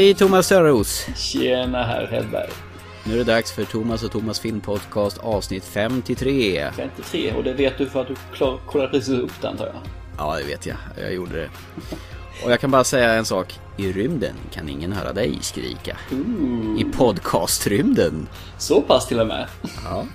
Hej Thomas Törnros! Tjena herr Hellberg. Nu är det dags för Thomas och Thomas filmpodcast avsnitt 53. 53 och det vet du för att du klar, kollade precis upp det antar jag. Ja, det vet jag. Jag gjorde det. Och jag kan bara säga en sak. I rymden kan ingen höra dig skrika. Ooh, I podcastrymden. så pass till och med. Ja.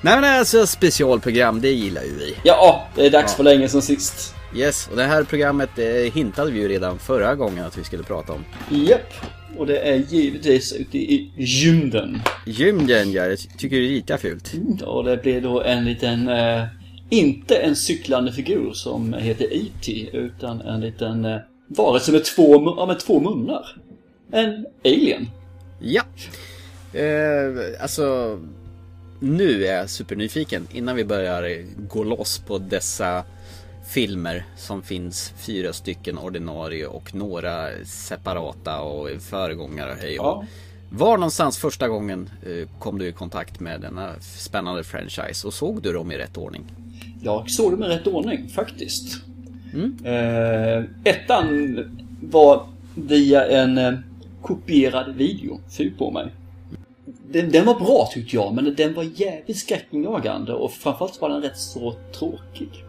Nej men alltså specialprogram, det gillar ju vi. Ja, det är dags för länge sedan sist. Yes, och det här programmet det hintade vi ju redan förra gången att vi skulle prata om. Japp. Och det är givetvis ute i gymden. Gymden, ja, jag tycker det är lika fult. Och det blir då en liten, eh, inte en cyklande figur som heter E.T. utan en liten eh, varelse med två, ja, med två munnar. En alien. Ja. Eh, alltså, nu är jag supernyfiken. Innan vi börjar gå loss på dessa filmer som finns fyra stycken ordinarie och några separata och föregångare. Hej och. Ja. Var någonstans första gången eh, kom du i kontakt med denna spännande franchise och såg du dem i rätt ordning? Jag såg dem i rätt ordning faktiskt. Eh, ettan var via en eh, kopierad video, fy på mig. Den, den var bra tyckte jag, men den var jävligt skräckinjagande och framförallt var den rätt så tråkig.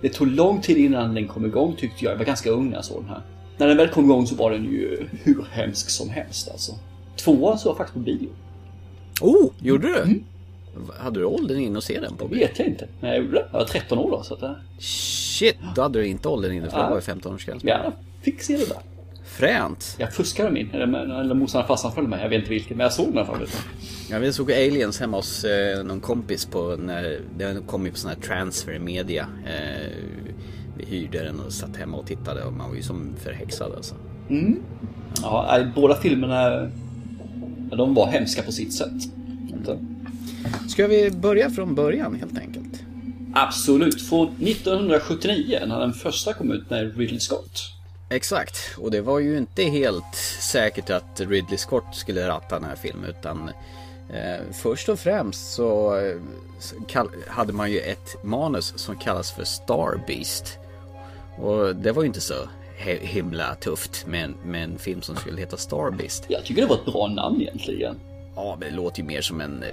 Det tog lång tid innan den kom igång tyckte jag. Jag var ganska ung när jag såg den här. När den väl kom igång så var den ju hur hemsk som helst alltså. Tvåan såg jag faktiskt på bio. Oh, gjorde du? Hade du åldern in och se den på Det vet jag inte, men jag gjorde det. Jag var 13 år då så att... Shit, då hade du inte åldern inne för det Ja. var ju 15-årsgräns. Ja, fick se det där. Fränt. Jag fuskade min, eller, eller morsan farsan följde mig, jag vet inte vilken, men jag såg den i alla fall. Ja, vi såg Aliens hemma hos eh, någon kompis på när den kom ju på sån här transfer media. Eh, vi hyrde den och satt hemma och tittade och man var ju som förhäxad alltså. Ja, nej, båda filmerna, ja, de var hemska på sitt sätt. Inte? Ska vi börja från början helt enkelt? Absolut, från 1979 när den första kom ut med Ridley Scott. Exakt, och det var ju inte helt säkert att Ridley Scott skulle ratta den här filmen utan eh, först och främst så, eh, hade man ju ett manus som kallas för Star Beast. Och det var ju inte så himla tufft med en, med en film som skulle heta Star Beast. Jag tycker det var ett bra namn egentligen. Ja, men det låter ju mer som en eh,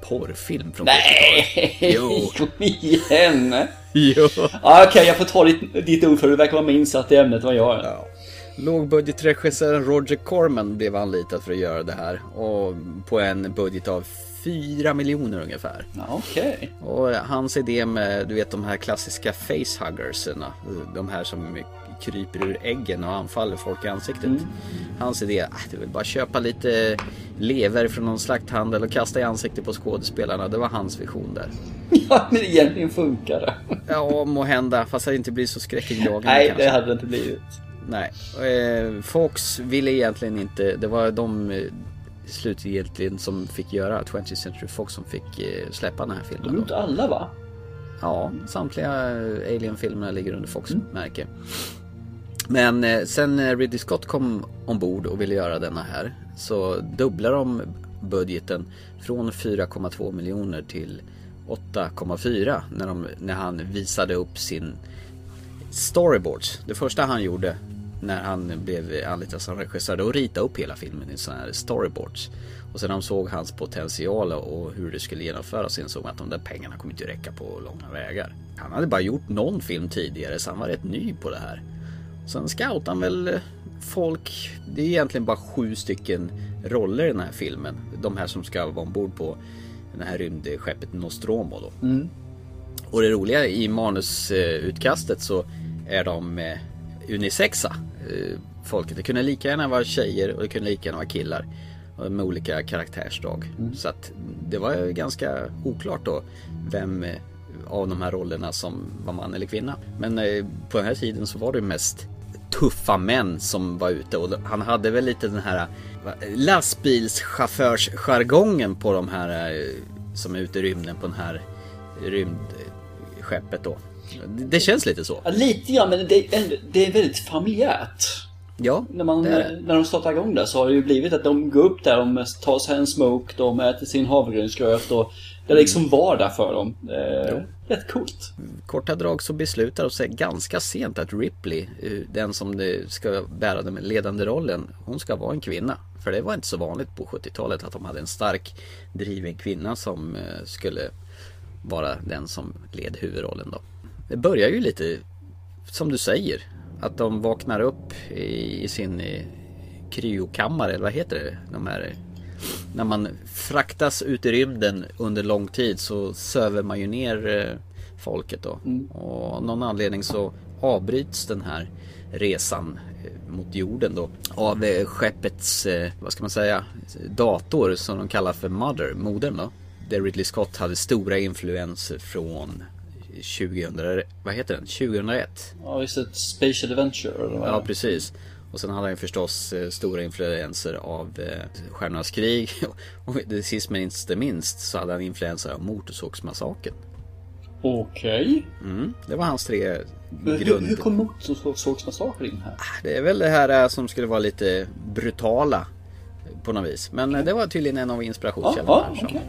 porrfilm från Nej, Jo. kom igen! 70-talet. Jo. Ja, Okej, jag får ta ditt, ditt ord för det verkar vara mer insatt i ämnet än vad jag är. Ja. Lågbudgetregissören Roger Corman blev anlitad för att göra det här. Och på en budget av 4 miljoner ungefär. Okej. Och hans idé med, du vet de här klassiska facehuggerserna. De här som kryper ur äggen och anfaller folk i ansiktet. Hans idé, ah, det vill bara köpa lite lever från någon slakthandel och kasta i ansiktet på skådespelarna. Det var hans vision där. Ja, men egentligen funkar det. Ja, må hända, fast det inte blir så skräckinjagande Nej, kanske. det hade det inte blivit. Nej, eh, Fox ville egentligen inte, det var de eh, slutgiltigen som fick göra 20th Century Fox som fick eh, släppa den här De filmen. Då. inte alla va? Ja, samtliga Alien-filmerna ligger under Fox-märke. Men eh, sen Ridley Scott kom ombord och ville göra denna här så dubblar de budgeten från 4,2 miljoner till 8,4 när, de, när han visade upp sin storyboards. Det första han gjorde när han blev anlitad som regissör då rita upp hela filmen i sådana här storyboards. Och sen de såg hans potential och hur det skulle genomföras insåg man att de där pengarna kommer inte räcka på långa vägar. Han hade bara gjort någon film tidigare så han var rätt ny på det här. Sen scoutade han väl folk. Det är egentligen bara sju stycken roller i den här filmen. De här som ska vara ombord på det här rymdskeppet Nostromo då. Och det roliga i manusutkastet så är de eh, unisexa. eh, Folket. Det kunde lika gärna vara tjejer och det kunde lika gärna vara killar. Med olika karaktärsdrag. Så att det var ganska oklart då vem eh, av de här rollerna som var man eller kvinna. Men på den här tiden så var det mest tuffa män som var ute och han hade väl lite den här lastbilschaufförsjargongen på de här eh, som är ute i rymden på den här rymdskeppet då. Det, känns lite så. Ja, lite grann, men det är, det är väldigt familjärt. Ja, När, man, det det. när de startar igång där så har det ju blivit att de går upp där, de tar sig en smoke, de äter sin havregrynsgröt och det är liksom vardag för dem. Eh, rätt coolt. korta drag så beslutar de sig ganska sent att Ripley, eh, den som ska bära den ledande rollen, hon ska vara en kvinna. För det var inte så vanligt på 70-talet att de hade en stark driven kvinna som eh, skulle vara den som led huvudrollen då. Det börjar ju lite som du säger, att de vaknar upp i, i sin eh, kryokammare, eller vad heter det? De här, när man fraktas ut i rymden under lång tid så söver man ju ner eh, folket då. Och av någon anledning så avbryts den här resan eh, mot jorden då av eh, skeppets, vad ska man säga, dator som de kallar för Mother, modern då. Där Ridley Scott hade stora influenser från 2000, vad heter den? 2001? Ja, just ett Spatial Adventure eller vad Ja, det? precis. Och sen hade han ju förstås eh, stora influenser av eh, Stjärnornas krig. Och det sist men inte minst så hade han influenser av Motorsågsmassakern. Okej. Mm, det var hans tre Hur, hur grund... kom Motorsågsmassakern in här? Det är väl det här eh, som skulle vara lite brutala på något vis. Men eh, det var tydligen en av Ja, inspirationskällorna. ja här, så. okej.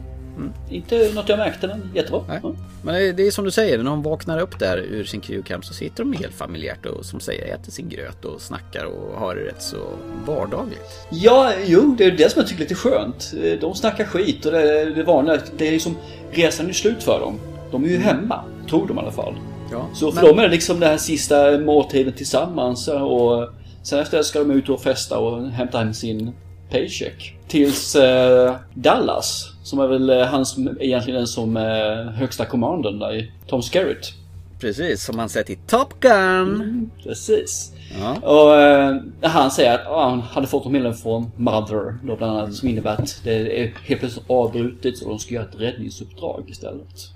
Inte något jag märkte, men jättebra. Nej. Ja. Men det är, det är som du säger, när de vaknar upp där ur sin kryokam så sitter de helt familjärt och som säger äter sin gröt och snackar och har det rätt så vardagligt. Ja, jo, det är det som jag tycker är lite skönt. De snackar skit och det det vanliga. Det är liksom resan är slut för dem. De är ju hemma, tror de i alla fall. Ja, Så för men- dem är det liksom den här sista måltiden tillsammans och sen efter det ska de ut och festa och hämta hem sin paycheck. Tills eh, Dallas, som är väl eh, han som egentligen den som är högsta kommandon där i Tom Skerritt. Precis, som man sett i Top Gun. Precis. Ja. Och eh, han säger att ah, han hade fått meddelande från Mother då bland annat som innebär att det är helt plötsligt avbrutet och de ska göra ett räddningsuppdrag istället.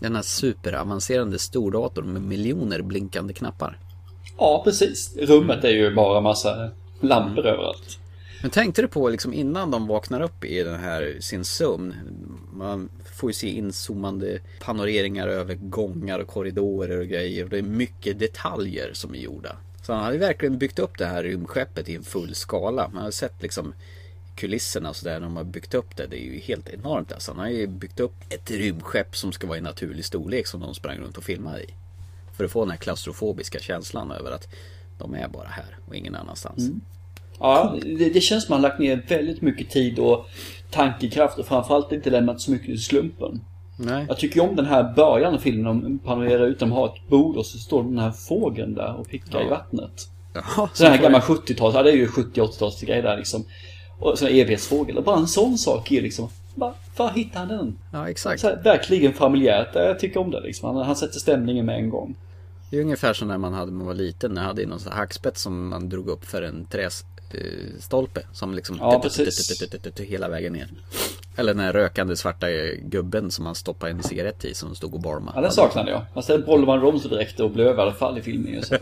Den här superavancerade stordatorn med miljoner blinkande knappar. Ja, precis. Rummet är ju bara massa lampor överallt. Men tänkte du på liksom innan de vaknar upp i den här sin sömn. Man får ju se inzoomande panoreringar över gångar och korridorer och grejer. Och det är mycket detaljer som är gjorda. Så han hade verkligen byggt upp det här rymdskeppet i en full skala. Man har sett liksom kulisserna och sådär när de har byggt upp det. Det är ju helt enormt alltså. Han har ju byggt upp ett rymdskepp som ska vara i naturlig storlek som de sprang runt och filmade i. För att få den här klaustrofobiska känslan över att de är bara här och ingen annanstans. Mm. Ja, det, det känns som att man lagt ner väldigt mycket tid och tankekraft och framförallt inte lämnat så mycket till slumpen. Nej. Jag tycker ju om den här början av filmen, de panorerar ut, de har ett bord och så står den här fågeln där och pickar i Ja. vattnet. Ja, Sån här gammal 70-tals, ja det är ju 70-80-tals grej där liksom. Och sån evighetsfågel. Och bara en sån sak är liksom, bara, var hittar han den? Ja, exakt. Så här, verkligen familjärt, jag tycker om det liksom. Han, han sätter stämningen med en gång. Det är ungefär som när man hade när man var liten. Man hade någon sån hackspett som man drog upp för en trästolpe. Som liksom Ja, precis. hela vägen ner. Eller den här rökande svarta gubben som man stoppade en cigarett i som stod och barmade. Ja, den saknade jag. Fast den Bolman Romsdräkt och blev i alla fall i filmen. Så.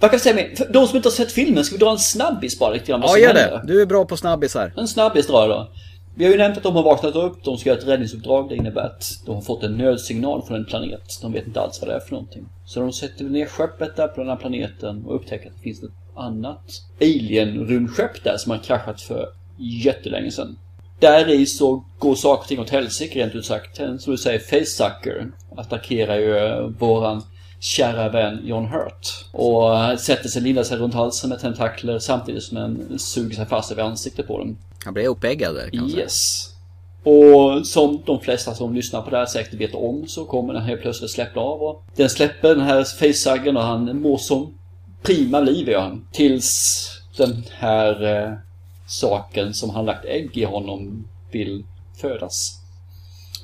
Vad kan jag säga? För de som inte har sett filmen, ska vi dra en snabbis bara lite grann Ja, gör det. Du är bra på snabbisar. En snabbis drar jag då. Vi har ju nämnt att de har vaknat upp, de ska göra ett räddningsuppdrag. Det innebär att de har fått en nödsignal från en planet. De vet inte alls vad det är för någonting. Så de sätter ner skeppet där på den här planeten och upptäcker att det finns ett annat alien-rymdskepp där som har kraschat för jättelänge sedan. Där i så går saker och ting åt helsike rent ut sagt. Som du säger, facesucker attackerar ju eh, våran kära vän John Hurt. Och eh, sätter sig, lindar sig runt halsen med tentakler samtidigt som en suger sig fast över ansiktet på den. Han blev uppeggad där kan man säga. Yes. Och som de flesta som lyssnar på det här säkert vet om så kommer den helt plötsligt släppa av och den släpper den här facehuggen och han mår som prima liv gör han. Tills den här eh, saken som han lagt ägg i honom vill födas.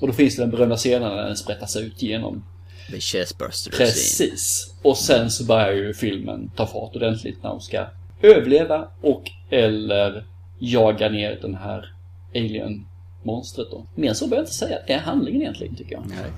Och då finns det den berömda scenen när den sprättas ut genom. The chestburster scene. Precis. Och sen så börjar ju filmen ta fart ordentligt när de ska överleva och eller jaga ner den här alien-monstret då. Mer så behöver jag inte säga. Det är handlingen egentligen tycker jag. Nej.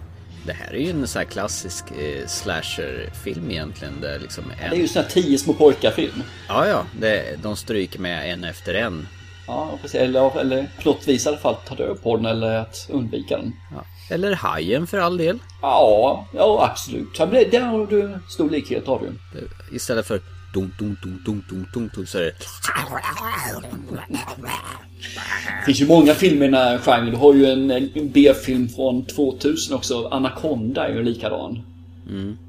Det här är ju en sån här klassisk eh, slasher-film egentligen. Där liksom en... Det är ju sån här tio små pojkar-film. Ja, ja. Det, de stryker med en efter en. Ja, precis. Eller, eller plottvis i alla fall ta död på den eller att undvika den. Ja. Eller Hajen för all del. Ja, ja absolut. Ja, men det- Där har du stor likhet har du. Istället för dun, dun, dun, dun, dun, dun, dun, så är det... Det finns ju många filmer i den här genren. Du har ju en, B-film från 2000 också. Anaconda är ju likadan.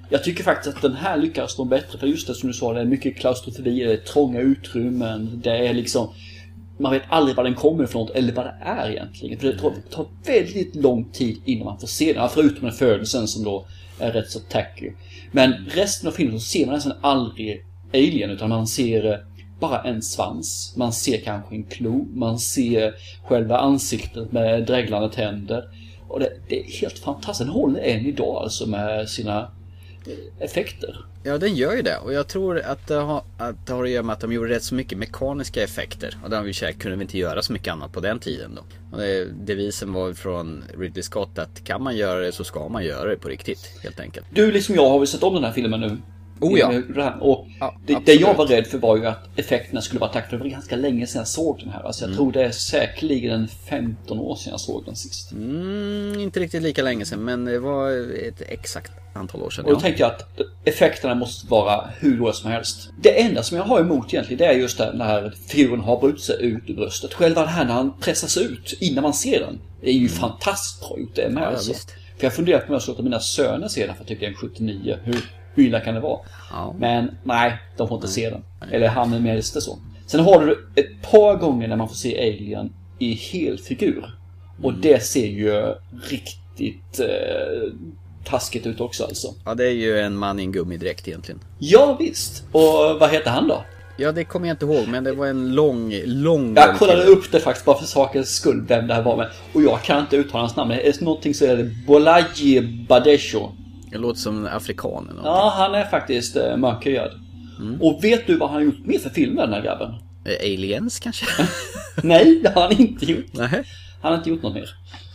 Jag tycker faktiskt att den här lyckas nog bättre. För just det som du sa, det är mycket klaustrofobi, det är trånga utrymmen. Det är liksom... Man vet aldrig var den kommer ifrån eller vad det är egentligen. För det tar, väldigt lång tid innan man får se den. Förutom den födelsen som då är rätt så tacky. Men resten av filmen så ser man nästan aldrig Alien utan man ser eh, bara en svans. Man ser kanske en klo. Man ser själva ansiktet med dreglande tänder. Och det, det är helt fantastiskt. Den håller än idag alltså med sina effekter. Ja, den gör ju det. Och jag tror att det har att, det har att göra med att de gjorde rätt så mycket mekaniska effekter. Och den vi kunde vi inte göra så mycket annat på den tiden då. Och det, devisen var från Ridley Scott att kan man göra det så ska man göra det på riktigt, helt enkelt. Du liksom jag har väl sett om den här filmen nu. Oh ja. Och Ja, det, det jag var rädd för var ju att effekterna skulle vara för det var ganska länge sedan jag såg den här. Alltså jag tror det är säkerligen en 15 år sedan jag såg den sist. Mm, inte riktigt lika länge sedan, men det var ett exakt antal år sedan. Och då Ja. tänkte jag att effekterna måste vara hur dåliga som helst. Det enda som jag har emot egentligen det är just det när figuren har brutit sig ut ur bröstet. Själva det här när han pressas ut innan man ser den. Det är ju fantastiskt bra gjort det med Ja, alltså. För jag funderar på om jag ska låta mina söner se den för jag tycker den är 79. Hur, hur illa kan det vara? Ja. Men nej, de får inte se den. Eller han är med det så. Sen har du ett par gånger när man får se Alien i hel figur. Och Mm. det ser ju riktigt eh, taskigt ut också alltså. ja, det är ju en man i en gummidräkt egentligen. Ja visst. Och vad heter han då? Ja, det kommer jag inte ihåg, men det var en lång, lång... Jag kollade upp det faktiskt bara för sakens skull vem det här var med. Och jag kan inte uttala hans namn. Är det någonting så är det Bolaji Badesho. Det låter som en afrikan eller. Ja, han är faktiskt eh, mörkhyad. Mm. Och vet du vad han har gjort mer för filmer den här grabben? Eh, Aliens kanske? Nej, det har han inte gjort. Nej, Han har inte gjort något mer.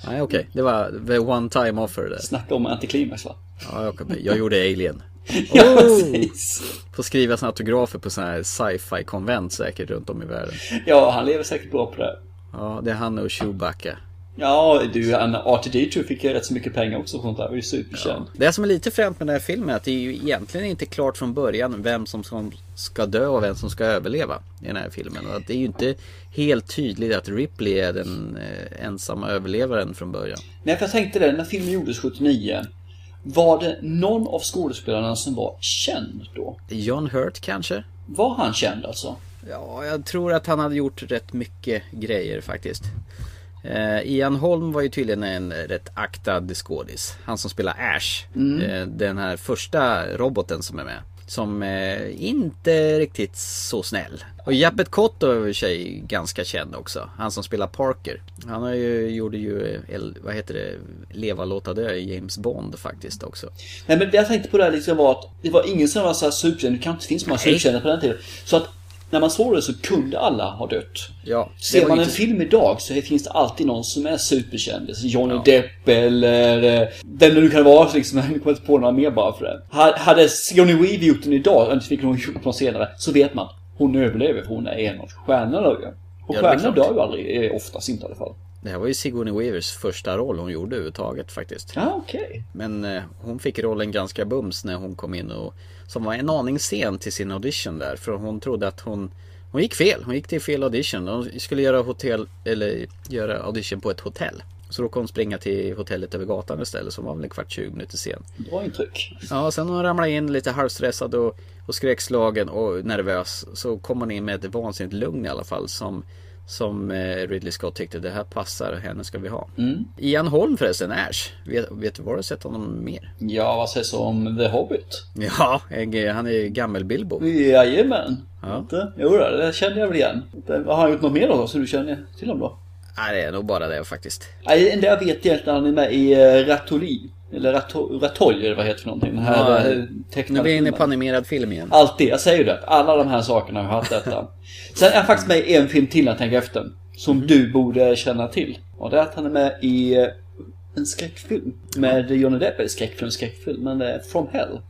Nej okej. Det var the one time offer där. Snacka om antiklimax va? Ja, jag, jag gjorde Alien. Ja, Oh! precis. Får skriva sina autografer på sådana här sci-fi konvent säkert runt om i världen. Ja, han lever säkert bra på det. Ja, det är han och Chewbacca. Ja, du, han, R2D2 fick ju rätt så mycket pengar också sånt där. Det var ju superkänd. Det som är lite främt med den här filmen är att det är ju egentligen inte klart från början vem som ska, ska dö och vem som ska överleva i den här filmen. Och att det är ju inte helt tydligt att Ripley är den eh, ensamma överlevaren från början. Nej, för jag tänkte det, när filmen gjordes 79. Var det någon av skådespelarna som var känd då? John Hurt kanske? Var han känd alltså? Ja, jag tror att han hade gjort rätt mycket grejer faktiskt. Eh, Ian Holm var ju tydligen en rätt aktad skådis. Han som spelar Ash. Eh, den här första roboten som är med. Som eh, inte riktigt så snäll. Och Japet Kotto är i och för sig ganska känd också. Han som spelar Parker. Han har ju, gjorde ju, vad heter det, Leva låta dö i James Bond faktiskt också. Nej, men det jag tänkte på det här liksom var att det var ingen som var så här superkänd. Det kanske inte finns så många superkända på den tiden. Så att när man såg det så kunde alla ha dött. Ja, Ser man en film idag så finns det alltid någon som är superkändis. Johnny Ja. Depp eller eh, vem det nu kan vara. Liksom, jag kommer inte på några mer bara för det. Ha- Hade Sigourney Weaver gjort den idag, eller fick hon gjort den senare, så vet man. Hon överlever för hon är en av stjärnorna. Och Ja, stjärnor dör ju aldrig, eh, oftast inte i alla fall. Det här var ju Sigourney Weavers första roll hon gjorde överhuvudtaget faktiskt. Ja, okej. Men eh, hon fick rollen ganska bums när hon kom in och som var en aning sen till sin audition där för hon trodde att hon hon gick fel, hon gick till fel audition. Hon skulle göra hotell eller göra audition på ett hotell. Så då kom hon springa till hotellet över gatan istället som var väl en kvart 20 minuter sen. Bra intryck. Ja, sen hon ramlade in lite halvstressad och, och skräckslagen och nervös. Så kom hon in med ett vansinnigt lugn i alla fall som som eh, Ridley Scott tyckte det här passar, henne ska vi ha. Mm. Ian Holm förresten, Ash. Vet, vet du var du har sett honom mer? Ja, vad sägs om The Hobbit? Ja, han är ju gammel Bilbo. Jajamän. Ja. Inte? Jo, det känner jag väl igen. Har han gjort något mer då, så du känner till honom då? Nej, det är nog bara det faktiskt. Nej, det enda jag vet egentligen han är med i uh, Ratoli. Eller Rato- eller vad heter det för någonting? Den här Ja, eh, Nu tecknade är vi inne på animerad film igen. Allt det, jag säger ju det. Alla de här sakerna har haft detta. Sen är han faktiskt med i en film till jag tänker efter. Som Mhm. du borde känna till. Och det är att han är med i eh, en skräckfilm. Med Johnny Depp. Eller skräckfilm, skräckfilm. Men eh, From Hell.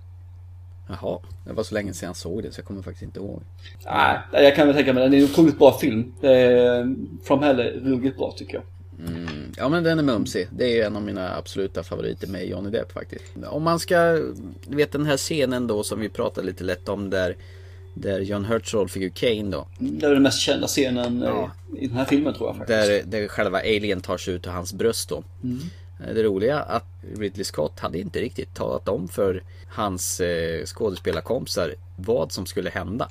Jaha, det var så länge sedan jag såg det så jag kommer faktiskt inte ihåg. Nej, jag kan väl tänka mig det. Det är en otroligt bra film. From Hell är ruggigt bra tycker jag. Ja men den är mumsig. Det är ju en av mina absoluta favoriter med Johnny Depp faktiskt. Om man ska, du vet den här scenen då som vi pratade lite lätt om där Där John Hurts rollfigur Kane då. Det är den mest kända scenen eh, Ja. i den här filmen tror jag faktiskt. Där, där själva alien tar sig ut ur hans bröst då. Eh, Det roliga att Ridley Scott hade inte riktigt talat om för hans eh, skådespelarkompisar vad som skulle hända.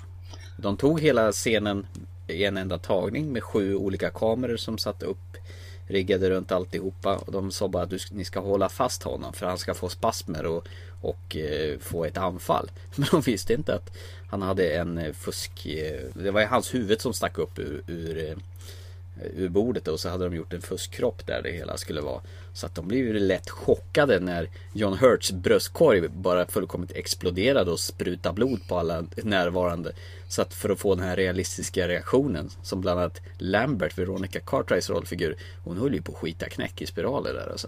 De tog hela scenen i en enda tagning med sju olika kameror som satt upp riggade runt alltihopa och de sa bara att du, ni ska hålla fast honom för han ska få spasmer och, och eh, få ett anfall. Men de visste inte att han hade en eh, fusk... Eh, det var ju hans huvud som stack upp ur, ur eh, ur bordet och så hade de gjort en fuskkropp där det hela skulle vara. Så att de blev ju lätt chockade när John Hurts bröstkorg bara fullkomligt exploderade och sprutade blod på alla närvarande. Så att för att få den här realistiska reaktionen som bland annat Lambert, Veronica Cartwrights rollfigur, hon höll ju på att skita knäck i spiraler där alltså.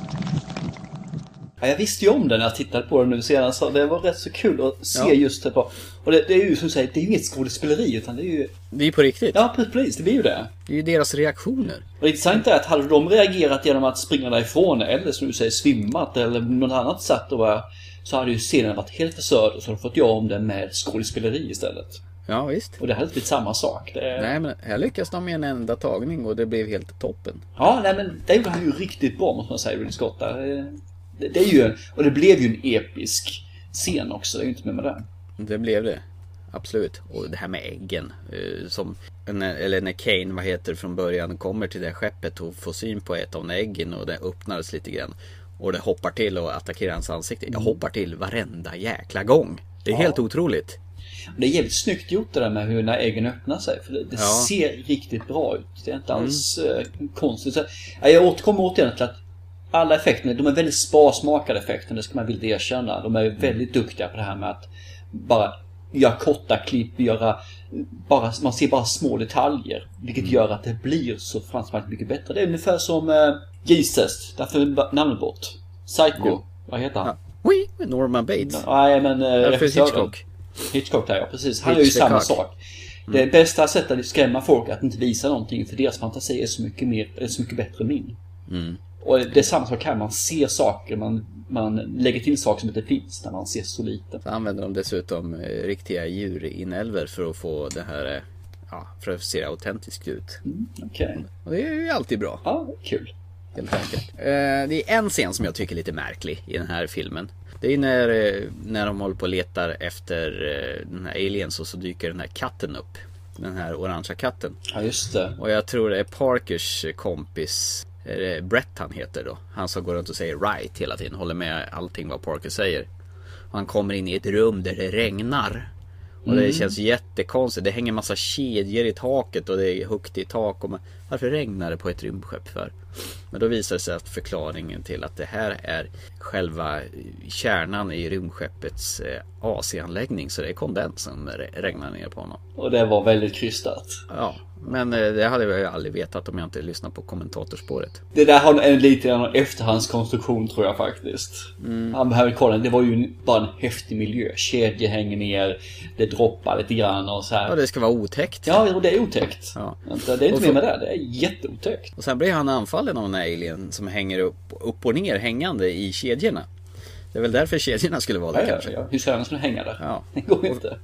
Ja, jag visste ju om den när jag tittade på den nu senast. Så det var rätt så kul att se Ja. just det på. Och det, det är ju som du säger, det är ju inget skådespeleri utan det är ju... Det är ju på riktigt. Ja, precis, det blir ju det. Det är ju deras reaktioner. Och det intressanta är att hade de reagerat genom att springa därifrån eller som du säger svimmat eller något annat sätt att vara så hade ju scenen varit helt förstörd och så hade de fått göra om den med skådespeleri istället. Ja visst. Och det hade inte blivit samma sak. Det... Nej men här lyckas de med en enda tagning och det blev helt toppen. Ja, nej men det gjorde han ju riktigt bra måste man säga, Ridley Scott där. Det, det är ju och det blev ju en episk scen också, det är ju inte med med det. Det blev det. Absolut. Och det här med äggen. eh, Som, eller när Kane, vad heter från början kommer till det skeppet och får syn på ett av äggen och det öppnades lite grann. Och det hoppar till och attackerar hans ansikte. Jag hoppar till varenda jäkla gång. Det är helt otroligt. Det är jävligt snyggt gjort det där med hur när äggen öppnar sig. För det, det Ja. ser riktigt bra ut. Det är inte alls eh, konstigt. Så, ja, jag återkommer återigen till att alla effekterna, de är väldigt sparsmakade effekter, det ska man vilja erkänna. De är väldigt duktiga på det här med att bara göra korta klipp, göra bara, man ser bara små detaljer. Vilket gör att det blir så fruktansvärt mycket bättre. Det är ungefär som eh, Jesus, därför är namnet bort. Psycho, Ja. vad heter han? Oui, Norman Bates. Nej men... Eh, regissören. Hitchcock. Hitchcock där ja, precis. Han gör ju samma sak. Det bästa sättet att skrämma folk är att inte visa någonting för deras fantasi är så mycket, mer, är så mycket bättre än min. Och det är samma sak här, man ser saker, man, man lägger till saker som inte finns när man ser så lite. Så använder de dessutom eh, riktiga djurinälvor för att få det här, eh, ja, för att se autentiskt ut. Okej. Och det är ju alltid bra. Ja, kul. Helt enkelt. Eh, det är en scen som jag tycker är lite märklig i den här filmen. Det är när, när de håller på och letar efter den här aliens och så dyker den här katten upp. Den här orangea katten. Ja, just det. Och jag tror det är Parkers kompis Brett han heter då. Han som går runt och säger right hela tiden. Håller med allting vad Parker säger. Och han kommer in i ett rum där det regnar. Och det känns jättekonstigt. Det hänger massa kedjor i taket och det är högt i tak. Och man, varför regnar det på ett rymdskepp för? Men då visar det sig att förklaringen till att det här är själva kärnan i rymdskeppets eh, AC-anläggning. Så det är kondens som re- regnar ner på honom. Och det var väldigt krystat. Ja, men eh, det hade jag ju aldrig vetat om jag inte lyssnat på kommentatorspåret. Det där har en lite grann efterhandskonstruktion tror jag faktiskt. Han behöver kolla, det var ju bara en häftig miljö. Kedjor hänger ner, det droppar lite grann och så Ja, här. det ska vara otäckt. Ja, och det är otäckt. Ja. Det är Och inte för- mer med det, det är jätteotäckt. Och sen blir han anfallen av en alien som hänger upp, upp och ner hängande i kedjorna. Det är väl därför kedjorna skulle vara där Ja, ja, kanske. ja. Hur ska den skulle hänga där? Ja. Det går inte. Och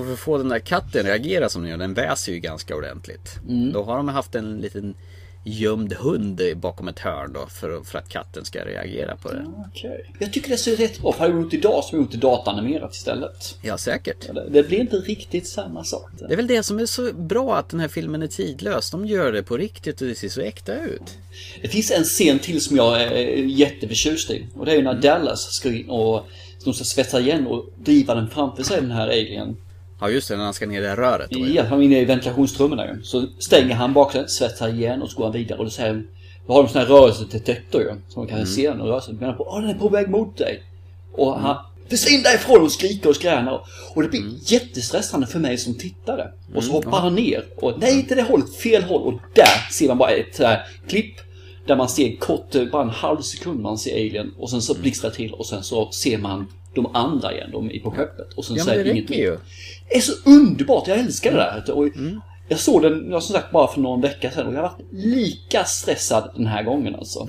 för att få den där katten reagera som den gör, den väser ju ganska ordentligt. Mm. Då har de haft en liten gömd hund bakom ett hörn då för, för att katten ska reagera på det. Okej. Jag tycker det ser rätt bra. För hade gjort idag så jag gjort det datanimerat istället. Ja, säkert. Det, det blir inte riktigt samma sak. Det är väl det som är så bra att den här filmen är tidlös. De gör det på riktigt och det ser så äkta ut. Det finns en scen till som jag är jätteförtjust i. Och det är ju Mm. när Dallas ska in och de ska svetsa igen och driva den framför sig, den här alien. Ja, just det, när han ska ner i det här röret. Då, Ja, han är inne i ventilationstrummen ju. Så stänger han bak sig, svetsar igen och så går han vidare och då säger Då har de sån här rörelsedetektor ju. Så man kan se den och röra sig. Menar på, åh den är på väg mot dig. Och han, försvinn därifrån och skriker och skränar. Och det blir jättestressande för mig som tittare. Och så hoppar han ner. Och nej, inte det hållet, fel håll. Och där ser man bara ett så här klipp. Där man ser kort, eh, bara en halv sekund man ser Alien. Och sen så blixtrar det till och sen så ser man de andra igen, de är på skeppet. Och sen Ja, är det räcker ju. Det är så underbart, jag älskar det där. Och Jag såg den, jag som sagt, bara för någon vecka sedan och jag har varit lika stressad den här gången alltså.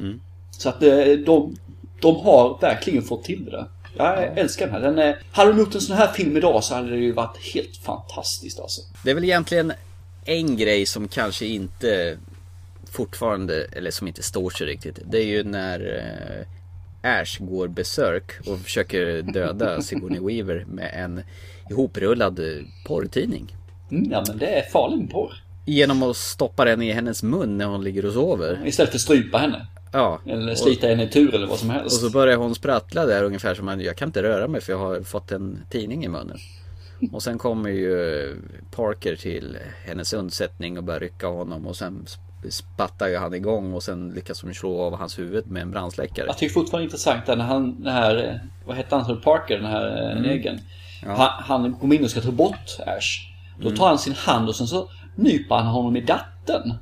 Så att eh, de, de har verkligen fått till det. Jag älskar den här. Den, är- hade de gjort en sån här film idag så hade det ju varit helt fantastiskt alltså. Det är väl egentligen en grej som kanske inte fortfarande, eller som inte står sig riktigt. Det är ju när eh, Ash går besök och försöker döda Sigourney Weaver med en ihoprullad porrtidning. Mm, ja men det är farlig porr. Genom att stoppa den i hennes mun när hon ligger och sover. Istället för att strypa henne. Ja. Eller slita henne i tur eller vad som Och helst. så börjar hon sprattla där ungefär som att jag kan inte röra mig för jag har fått en tidning i munnen. Och sen kommer ju Parker till hennes undsättning och börjar rycka honom och sen spattar ju han igång och sen lyckas de slå av hans huvud med en brandsläckare. Jag tycker fortfarande intressant där när han, den här, eh, vad hette han, Parker, den här mm. negern. Han, han kommer in och ska ta bort Ash. Då tar han sin hand och sen så nyper han honom i datten.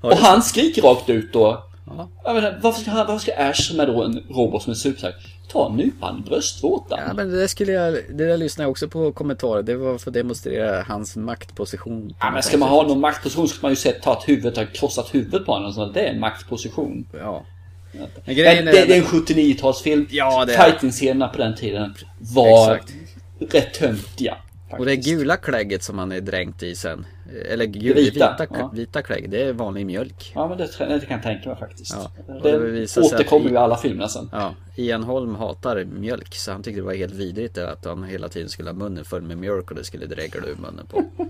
och han skriker rakt ut då. Jag menar, varför, ska han, varför ska Ash som är då en robot som är superstark ta och nypa han i bröstvårtan? Ja men det där skulle jag, det där lyssnade jag också på kommentarer. Det var för att demonstrera hans maktposition. Ja, men ska man ha någon maktposition ska man ju sett ta ett huvud, ha krossat huvudet på honom. Så det är en maktposition. Ja. Men Men det, är... det är en 79-talsfilm. Ja, Fighting-scenerna på den tiden var Exakt. rätt töntiga. Och det faktiskt. gula klägget som han är dränkt i sen. Eller gul, Det vita, vita, ja. vita klägg. Det är vanlig mjölk. Ja, men det, det kan jag tänka mig faktiskt. Ja, och det det återkommer ju i alla filmer sen. Ja, Ian Holm hatar mjölk så han tyckte det var helt vidrigt att han hela tiden skulle ha munnen full med mjölk och det skulle dregla ur munnen på.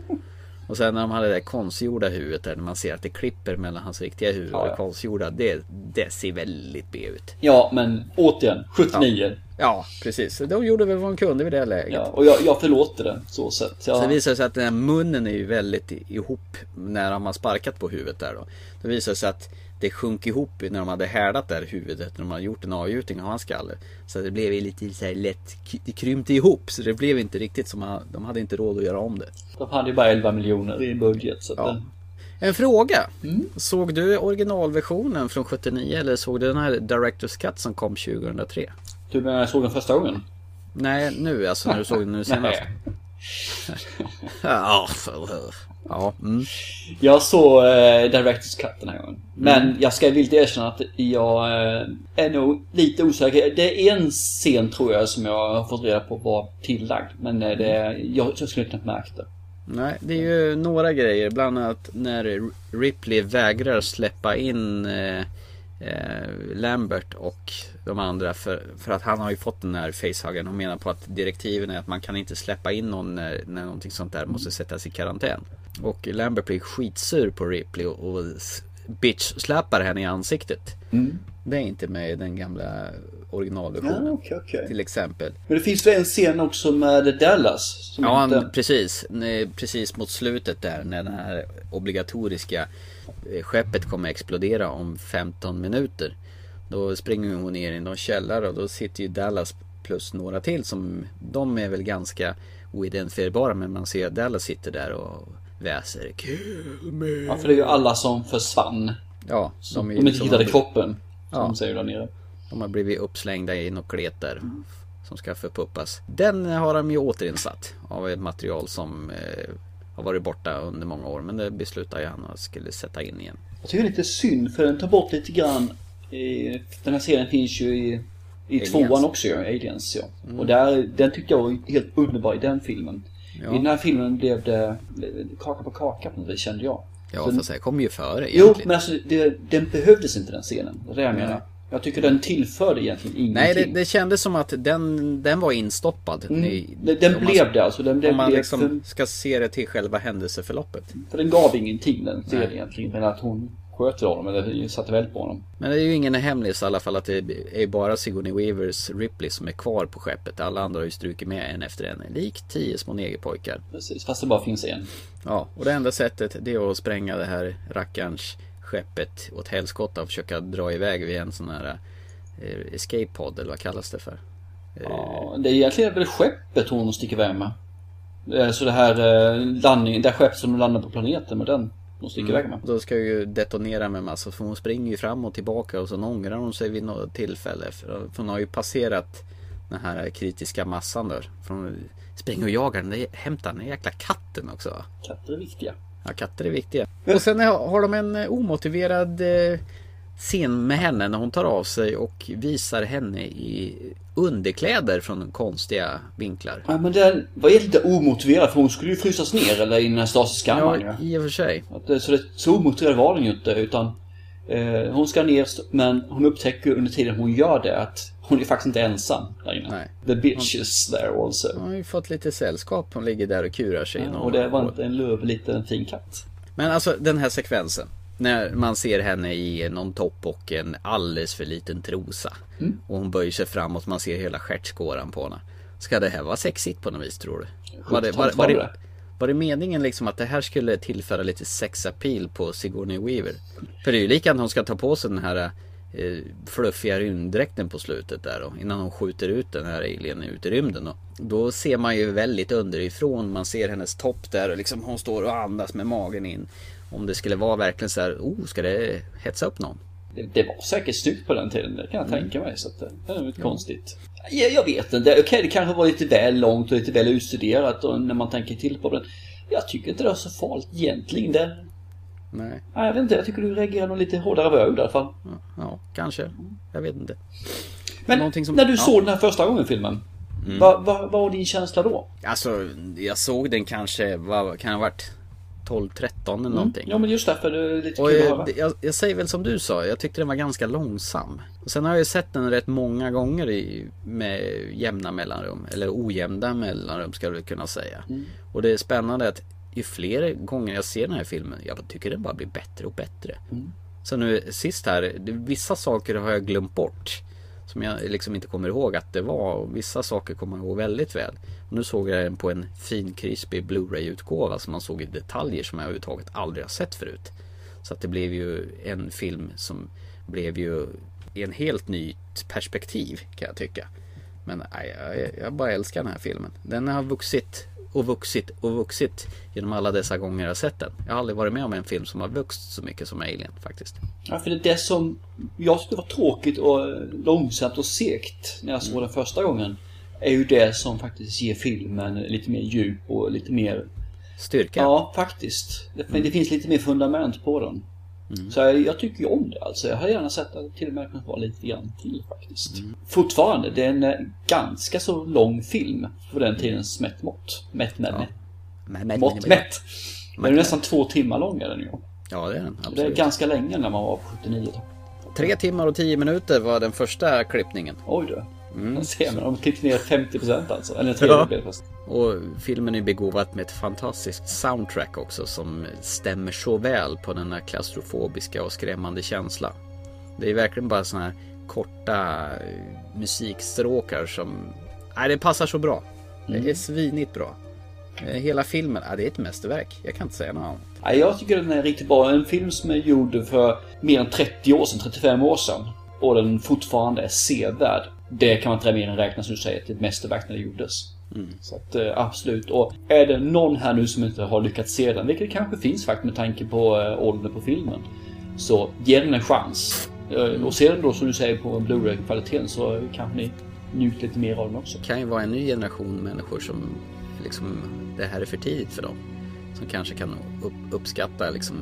Och sen när de hade det där konstgjorda huvudet där när man ser att det klipper mellan hans riktiga huvud och Ja, det ja. konstgjorda. Det, det ser väldigt B ut. Ja, men återigen, 79. Ja, precis. De gjorde väl vad de kunde vid det läget. Ja, och jag, jag förlåter det så sett. Så Jag, det visar sig att den här munnen är ju väldigt ihop när de har sparkat på huvudet där då. Det visar sig att det sjönk ihop när de hade härdat där huvudet när de hade gjort en avgjutning av hans skalle. Så det blev lite så här lätt, det krympte ihop så det blev inte riktigt som man, de hade inte råd att göra om det. de hade ju bara 11 miljoner i budget. Så Ja. det, En fråga. Såg du originalversionen från 79 eller såg du den här Directors Cut som kom 2003? Du menar jag såg den första gången? Nej, nu alltså när du såg den nu senast. Ja, för- ja. Mm. Jag såg eh, Directors Cut den här gången. Men jag ska villigt erkänna att jag eh, är nog lite osäker. Det är en scen tror jag som jag har fått reda på var tillagd. Men eh, det, jag, jag skulle ha märkt det. Nej, det är ju några grejer. Bland annat när Ripley vägrar släppa in eh, eh, Lambert och de andra för, för att han har ju fått den här facehuggen och menar på att direktiven är att man kan inte släppa in någon när, när någonting sånt där måste sättas i karantän. Och Lambert blir skitsur på Ripley och, och bitch-släpar henne i ansiktet. Det är inte med i den gamla originalversionen. okej, okej. Till exempel. Men det finns väl en scen också med Dallas? Ja, inte... han, precis. Precis mot slutet där när det här obligatoriska eh, skeppet kommer explodera om 15 minuter. Då springer hon ner i någon källare och då sitter ju Dallas plus några till som de är väl ganska oidentifierbara men man ser att Dallas sitter där och väser Kill me. Ja, för det är ju alla som försvann. Ja, de, De är inte liksom- hittade kroppen. Som Ja. de säger där nere. de har blivit uppslängda i något klet där som ska förpuppas. Den har de ju återinsatt av ett material som eh, har varit borta under många år. Men det beslutade han att skulle sätta in igen. Jag tycker det är lite synd för den tar bort lite grann. I, den här serien finns ju i, i Aliens. tvåan också ja, Aliens ja. Och där, den tyckte jag var helt underbar i den filmen. Ja. I den här filmen blev det kaka på kaka på något vis kände jag. Ja, Så- fast det kom ju före Jo, egentligen. men alltså det, den behövdes inte den scenen. Det är det jag menar. Jag tycker den tillförde egentligen ingenting. Nej, det, det kändes som att den, den var instoppad. Mm. i- Den- man- blev det alltså. Den blev, Om man liksom för, ska se det till själva händelseförloppet. för den gav ingenting den serien egentligen. Men att hon sköt honom eller satte väl på honom. Men det är ju ingen hemlis i alla fall att det är bara Sigourney Weavers Ripley som är kvar på skeppet. Alla andra har ju strukit med en efter en. Likt tio små negerpojkar. Precis, fast det bara finns en. Ja, och det enda sättet det är att spränga det här rackarns skeppet åt helskotta och försöka dra iväg vid en sån här eh, escape pod eller vad kallas det för? Ja, det är egentligen väl skeppet hon sticker iväg med. Eh, Så det här eh, landning, det här skeppet som landar på planeten med den. Hon sticker iväg med. Då ska ju detonera med massa, för hon springer ju fram och tillbaka och så ångrar hon sig vid något tillfälle. För hon har ju passerat den här kritiska massan där. För hon springer och jagar den, där- hämtar den jäkla katten också. Katter är viktiga. Ja, katter är viktiga. Och sen har de en eh, omotiverad eh, scen med henne när hon tar av sig och visar henne i underkläder från konstiga vinklar. Ja, men den var lite omotiverad för hon skulle ju frysas ner eller i den här stasiskammaren Ja, i och för sig. Det- Så, det, så omotiverad var den ju inte utan eh, Hon ska ner men hon upptäcker under tiden hon gör det att hon är faktiskt inte ensam där inne. Nej. The bitch is there also. Hon har ju fått lite sällskap. Hon ligger där och kurar sig. Ja, och det var inte en löv liten fin katt. Men alltså den här sekvensen. När man ser henne i någon topp och en alldeles för liten trosa. Mm. Och hon böjer sig framåt. Man ser hela stjärtskåran på henne. Ska det här vara sexigt på något vis tror du? Var det, var, 70-talet var, var det. Var det meningen liksom att det här skulle tillföra lite sexappeal på Sigourney Weaver? För det är ju likadant hon ska ta på sig den här eh, fluffiga rymddräkten på slutet där då, Innan hon skjuter ut den här alien ut i rymden då. Då ser man ju väldigt underifrån. Man ser hennes topp där och liksom hon står och andas med magen in. Om det skulle vara verkligen så här, oh, ska det hetsa upp någon? Det, det var säkert snyggt på den tiden, det kan jag tänka mig. Så att, det är inte konstigt. Jag, jag vet inte, okej det kanske var lite väl långt och lite väl utstuderat och när man tänker till på det. Jag tycker inte det är så farligt egentligen. Det, Nej, nej, jag vet inte, jag tycker du reagerar nog lite hårdare över i alla fall. ja, ja kanske. Jag vet inte. Men som- när du ja. såg den här första gången filmen. Vad vad- vad var din känsla då? Alltså, jag såg den kanske, vad kan det ha varit? 12-13 eller någonting. Ja men just därför det är lite Och kul att jag, höra. jag, jag säger väl som du sa, jag tyckte den var ganska långsam. Och sen har jag ju sett den rätt många gånger i, med jämna mellanrum. Eller ojämna mellanrum ska väl kunna säga. Och det är spännande att ju fler gånger jag ser den här filmen, jag tycker den bara blir bättre och bättre. Så nu sist här, vissa saker har jag glömt bort. Som jag liksom inte kommer ihåg att det var. Och vissa saker kommer jag ihåg väldigt väl. Och nu såg jag den på en fin krispig Blu-ray-utgåva som man såg i detaljer som jag överhuvudtaget aldrig har sett förut. Så att det blev ju en film som blev ju i en helt nytt perspektiv kan jag tycka. Men nej, jag, jag bara älskar den här filmen. Den har vuxit och vuxit och vuxit genom alla dessa gånger jag har sett den. Jag har aldrig varit med om en film som har vuxit så mycket som Alien faktiskt. Ja, för det är det som jag tyckte var tråkigt och långsamt och segt när jag såg den första gången. Är ju det som faktiskt ger filmen lite mer djup och lite mer... Styrka. Ja, faktiskt. Det, det finns lite mer fundament på den. Så jag, jag tycker ju om det alltså. Jag har gärna sett att det till och med kunnat vara lite grann till faktiskt. Fortfarande, det är en eh, ganska så lång film för den tidens mätt mått. Mätt med mätt. Men, men, Mått mätt. Den är nästan två timmar lång är den ju. Ja, det är den. Det är Absolut. ganska länge när man var på 79. Tre timmar och tio minuter var den första klippningen. Oj du. Mm. Ser, men de klippte ner 50% alltså. Eller en Ja. tredjedel. Och filmen är begåvad med ett fantastiskt soundtrack också som stämmer så väl på den här klaustrofobiska och skrämmande känsla. Det är verkligen bara såna här korta eh, musikstråkar som... Nej, det passar så bra. Det är svinigt bra. Eh, Hela filmen, ja, det är ett mästerverk. Jag kan inte säga något annat. Nej, jag tycker den är riktigt bra. En film som är gjord för mer än 30 år sedan, 35 år sedan. Och den fortfarande är sevärd. Det kan man inte mer än räkna som du säger till ett mästerverk när det gjordes. Så att eh, absolut. Och är det någon här nu som inte har lyckats se den, vilket kanske finns faktiskt med tanke på eh, åldern på filmen. Så ge den en chans. Eh, Och se den då som du säger på Blu-ray-kvaliteten så kanske ni njuter lite mer av den också. Det kan ju vara en ny generation människor som liksom, det här är för tidigt för dem. Som kanske kan upp, uppskatta liksom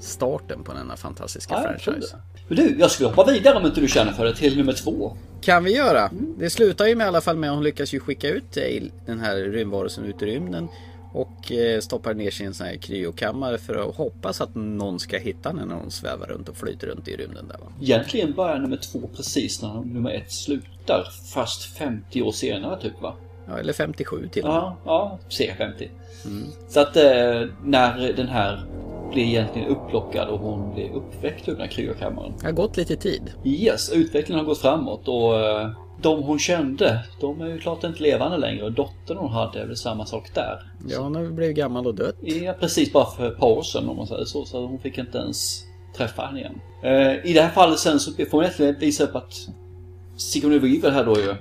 starten på denna fantastiska Ja, franchise. du, jag skulle hoppa vidare om inte du känner för det till nummer två. Kan vi göra. Det slutar ju med i alla fall med att hon lyckas ju skicka ut den här rymdvarelsen ut i rymden. Och eh, stoppar ner en sån här kryokammare för att hoppas att någon ska hitta henne när hon svävar runt och flyter runt i rymden där va. Egentligen börjar nummer två precis när nummer ett slutar. Fast 50 år senare typ va? Ja, eller 57 till och med. Ja, ja, cirka 50. Så att eh, när den här blir egentligen upplockad och hon blir uppväckt ur den här kryokammaren. Det har gått lite tid. Yes, utvecklingen har gått framåt och eh, de hon kände, de är ju klart inte levande längre. Och dottern hon hade är väl samma sak där. Ja, hon har blivit gammal och dött. Ja, precis bara för ett par år sedan om man säger så. Så hon fick inte ens träffar henne igen. Eh, I det här fallet sen så får man egentligen visa upp att Sigourney Weaver här då ju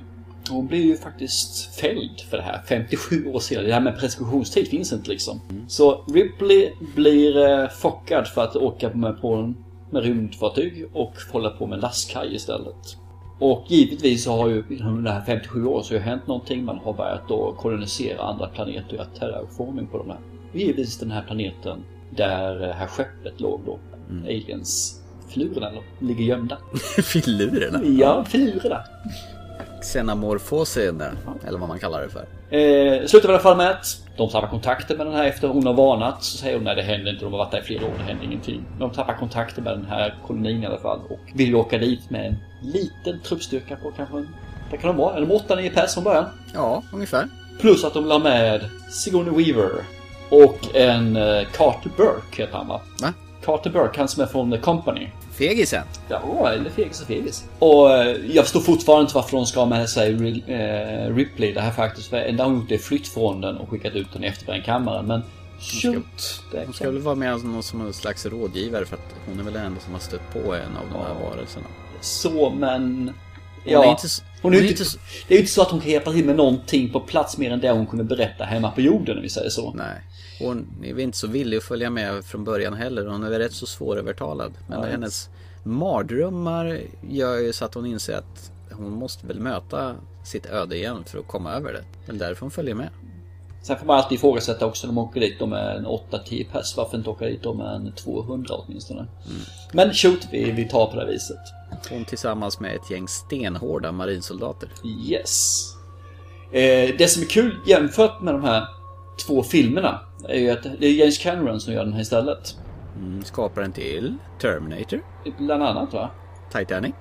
hon blir ju faktiskt fälld för det här 57 år senare. Det här med preskriptionstid finns inte liksom. Så Ripley blir eh, chockad för att åka med på en med rymdfartyg och hålla på med lastkaj istället. Och givetvis så har ju inom de här 57 åren så har ju hänt någonting. Man har börjat då kolonisera andra planeter och göra terraforming på de här. Och givetvis den här planeten där det här skeppet låg då. Mm. Aliens filurerna ligger gömda. filurerna? Ja, filurerna. Xenamorfosen, eller vad man kallar det för. Eh, slutar i alla fall med att de tappar kontakten med den här efter hon har varnat. Så säger hon nej det händer inte, de har varit där i flera år, det händer ingenting. De tappar kontakten med den här kolonin i alla fall och vill åka dit med en liten truppstyrka på kanske. Vad kan de vara? De 8-9 pers från början? Ja, ungefär. Plus att de la med Sigourney Weaver och en uh, Carter Burke heter han va? Va? Carter Burke, han som är från The Company. Fegisen? Ja, eller fegis och fegis. Och eh, jag förstår fortfarande inte varför de ska ha med sig eh, Ripley. Det här faktiskt, för enda hon gjort är flytt från den och skickat ut den i efterbrännkammaren. Men shoot! Hon ska väl vara med någon som en slags rådgivare för att hon är väl den enda som har stött på en av de här varelserna. Så, men... Ja, hon är inte, hon är hon inte, inte, det är ju inte så att hon kan hjälpa till med någonting på plats mer än det hon kunde berätta hemma på jorden om vi säger så. Nej. Hon är väl inte så villig att följa med från början heller. Hon är väl rätt så svårövertalad. Men ja, hennes mardrömmar gör ju så att hon inser att hon måste väl möta sitt öde igen för att komma över det. Men därför hon följer med. Sen får man alltid ifrågasätta också när man åker dit om en 8-10 pers. Varför inte åka dit om en 200 åtminstone? Mm. Men shoot, vi, vi tar på det viset. Hon tillsammans med ett gäng stenhårda marinsoldater. Yes. Eh, det som är kul jämfört med de här två filmerna är ju att det är James Cameron som gör den här istället. Mm, skaparen till Terminator. Bland annat va? Titanic.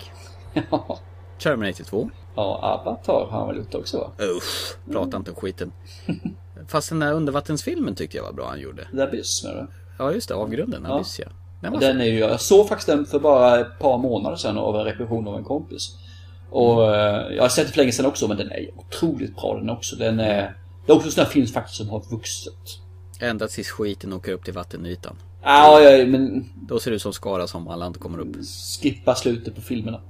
ja. Terminator 2. Ja, Avatar har han väl gjort också va? Usch, prata inte om skiten. Fast den där undervattensfilmen tyckte jag var bra han gjorde. The Abyss med det. Ja just det, Avgrunden, ja. Abyss ja. Den, den är ju, jag såg faktiskt den för bara ett par månader sedan av en repetition av en kompis. Och mm. jag har sett det för länge sedan också men den är otroligt bra den också. Den är, det är också en sån här film faktiskt som har vuxit. Ända tills skiten åker upp till vattenytan. Ja, ja, men... Då ser det ut som Skara som alla inte kommer upp. Skippa slutet på filmerna.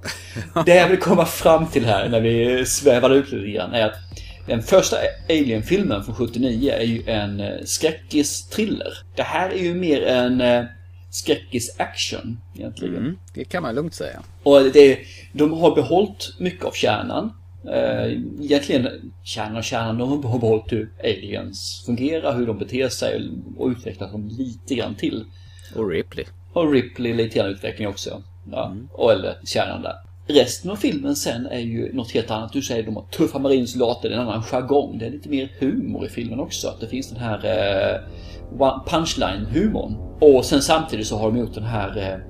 det jag vill komma fram till här när vi svävar ut lite grann är att den första Alien-filmen från 79 är ju en eh, skräckis-thriller. Det här är ju mer en eh, skräckis-action egentligen. Mm, det kan man lugnt säga. Och det, de har behållit mycket av kärnan. Uh, egentligen kärnan och kärnan, de har behållit hur aliens fungerar, hur de beter sig och utvecklat dem lite grann till. Och Ripley. Och Ripley lite grann utveckling också. Ja, mm. och eller kärnan där. Resten av filmen sen är ju något helt annat. Du säger de har tuffa marinsoldater, det är en annan jargong. Det är lite mer humor i filmen också. Att det finns den här uh, punchline-humorn. Och sen samtidigt så har de gjort den här, uh,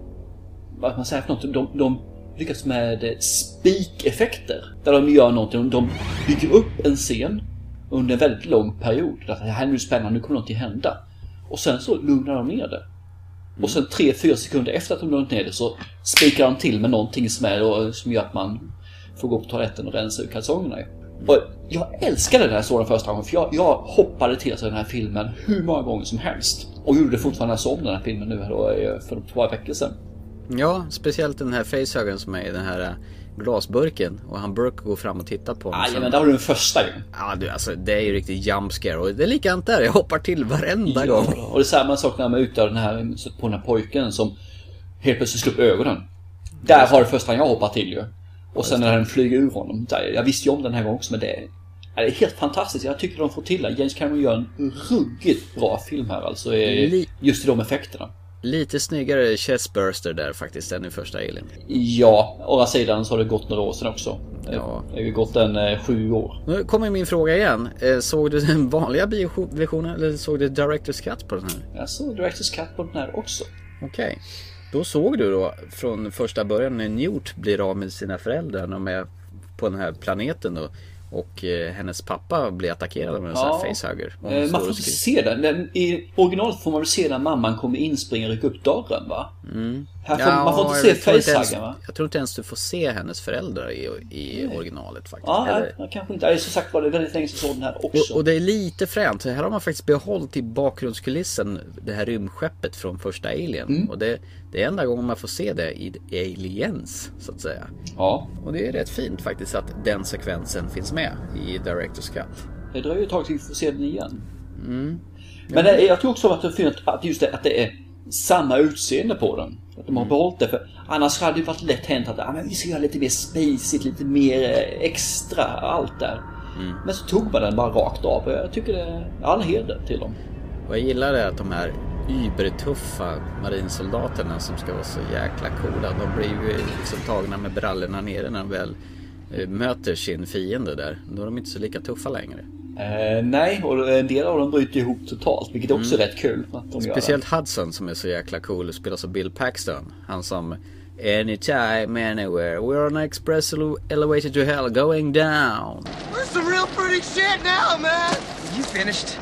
vad man säger för något, de, de lyckats med eh, spikeffekter. Där de gör någonting, de bygger upp en scen under en väldigt lång period. Att det här är nu spännande, nu kommer någonting hända. Och sen så lugnar de ner det. Och sen 3-4 sekunder efter att de lugnat ner det så spikar de till med någonting som, är eh, som gör att man får gå på toaletten och rensa ur kalsongerna. Och jag älskade den här sådana första gången för jag, jag hoppade till sig den här filmen hur många gånger som helst. Och gjorde det fortfarande när jag såg den här filmen nu eh, för ett par veckor sedan. Ja, speciellt den här facehuggen som är i den här äh, glasburken och han Burke går fram och tittar på honom. Ja, men där har du den första ju. Ja, du, alltså det är ju riktigt jump scare och det är likadant där. Jag hoppar till varenda ja, gång. Och det är samma sak när man ute den här, på den här pojken som helt plötsligt slår upp ögonen. Där har det första jag hoppar till ju. Och sen när den flyger ur honom. Där, jag visste ju om den här gången också men det är, det är helt fantastiskt. Jag tycker de får till det. James Cameron gör en ruggigt bra film här alltså. Just i de effekterna. Lite snyggare chestburster där faktiskt än i första Alien. Ja, å andra sidan så har det gått några år sedan också. Ja. Det har ju gått en eh, sju år. Nu kommer min fråga igen. Eh, såg du den vanliga bioversionen eller såg du Directors Cut på den här? Jag såg Directors Cut på den här också. Okej. Okay. Då såg du då från första början när Newt blir av med sina föräldrar när de är på den här planeten då. Och eh, hennes pappa blir attackerad av en ja. sån facehugger. Eh, man får inte se den. I originalet får man väl se när mamman kommer in, springer och rycker upp dörren va? Mm. Här får, ja, man får inte se facehuggen va? Jag tror inte ens du får se hennes föräldrar i, i originalet faktiskt. Ja, Eller... nej, kanske inte. Som sagt var det väldigt länge sedan såg den här också. Och, och, det är lite fränt. Här har man faktiskt behållit i bakgrundskulissen det här rymdskeppet från första Alien. Mm. Och det, det är enda gången man får se det i Aliens, så att säga. Ja. Och det är rätt fint faktiskt att den sekvensen finns med i Directors Cut. Det dröjer ett tag tills vi får se den igen. Men det, jag tror också att det är fint att just det, att det är samma utseende på den. Att de har behållit det. För annars hade det varit lätt hänt att ah, men vi ska göra lite mer spacigt, lite mer eh, extra, allt där. Men så tog man den bara rakt av. Jag tycker det är all heder till dem. Och jag gillar det att de här übertuffa marinsoldaterna som ska vara så jäkla coola. De blir ju liksom tagna med brallorna nere när de väl eh, möter sin fiende där. Då är de inte så lika tuffa längre. Eh, nej, och en del av dem bryter ihop totalt. Vilket också är rätt kul att de gör Speciellt Hudson som är så jäkla cool och spelas av Bill Paxton. Han som Anytime, anywhere. We're on express ele- elevator to hell going down. This some real pretty shit now, man. You finished?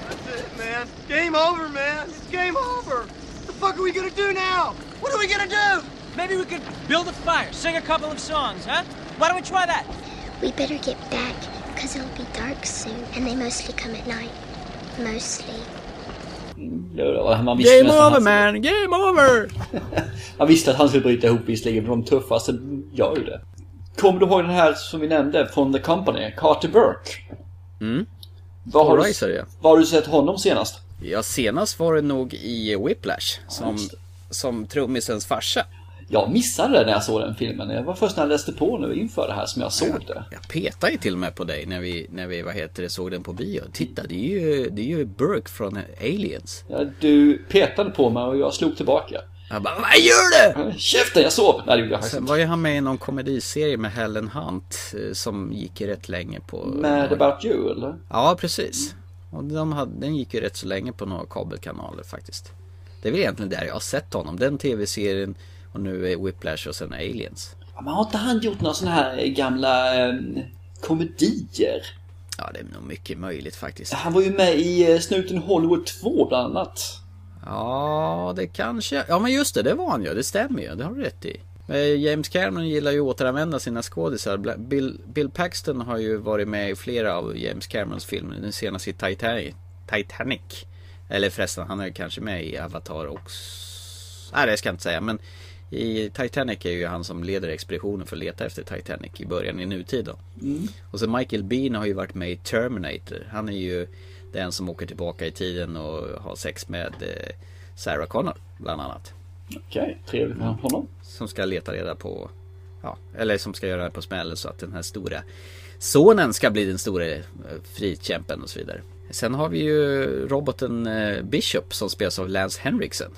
That's it, man. Game over, man. It's game over. What the fuck are we gonna do now? What are we gonna do? Maybe we could build a fire, sing a couple of songs, huh? Why don't we try that? We better get back, because it'll be dark soon, and they mostly come at night. Mostly. Man Game over han- man! Game over! Man visste att han skulle bryta ihop visserligen, för de tuffaste gör ju det. Kommer du ihåg den här som vi nämnde från The Company? Carter Burke? Mm. Var har, du, ja. var har du sett honom senast? Ja, senast var det nog i Whiplash som, det. som trummisens farsa. Jag missade det när jag såg den filmen. Det var först när jag läste på nu inför det här som jag såg det. Jag petade ju till och med på dig när vi, när vi vad heter det, såg den på bio. Titta, det är ju, det är ju Burke från Aliens. Ja, du petade på mig och jag slog tillbaka. Jag bara, vad gör du? Käften, jag sov! Nej, det gjorde jag faktiskt Sen var ju han med i någon komediserie med Helen Hunt eh, som gick rätt länge på... Mad about you, eller? Ja, precis. Och de hade, den gick ju rätt så länge på några kabelkanaler faktiskt. Det är väl egentligen där jag har sett honom. Den tv-serien och nu är Whiplash och sen Aliens. Ja, Men har inte han gjort några sådana här gamla eh, komedier? Ja, det är nog mycket möjligt faktiskt. Han var ju med i eh, Snuten Hollywood 2 bland annat. Ja, det kanske... Ja, men just det, det var han ju. Det stämmer ju. Det har du rätt i. Men James Cameron gillar ju att återanvända sina skådisar. Bill, Bill Paxton har ju varit med i flera av James Camerons filmer. Den senaste i Titanic. Titanic. Eller förresten, han är kanske med i Avatar också. Nej, det ska jag inte säga. Men i Titanic är ju han som leder expeditionen för att leta efter Titanic i början i nutid då. Och så Michael Bean har ju varit med i Terminator. Han är ju den som åker tillbaka i tiden och har sex med eh, Sarah Connor bland annat. Okej, trevligt med honom. Som ska leta reda på, ja, eller som ska göra det på smällen så att den här stora sonen ska bli den stora eh, frikämpen och så vidare. Sen har vi ju roboten eh, Bishop som spelas av Lance Henriksen.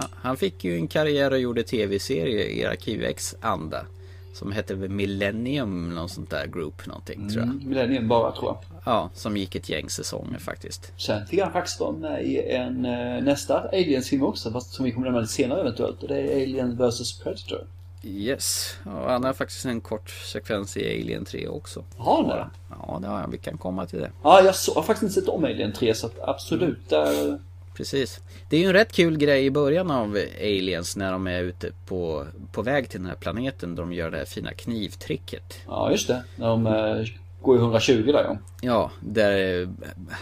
Han, han fick ju en karriär och gjorde tv-serie i Arkiv X anda. Som hette Millennium, någon sånt där group någonting tror jag. Mm, Millennium bara, tror jag. Ja, som gick ett gäng säsonger faktiskt. Sen fick han faktiskt vara med i en eh, nästa Aliens-film också, fast som vi kommer nämna lite senare eventuellt. Och det är Alien vs Predator. Yes, och han har faktiskt en kort sekvens i Alien 3 också. Har han det? Ja, det har han. Vi kan komma till det. Ja, jag så, har faktiskt inte sett om Alien 3, så absolut. Där, Precis. Det är ju en rätt kul grej i början av Aliens när de är ute på, på väg till den här planeten då de gör det här fina knivtricket. ja, just det. När de eh, går ju 120 där, ja. Ja, där eh,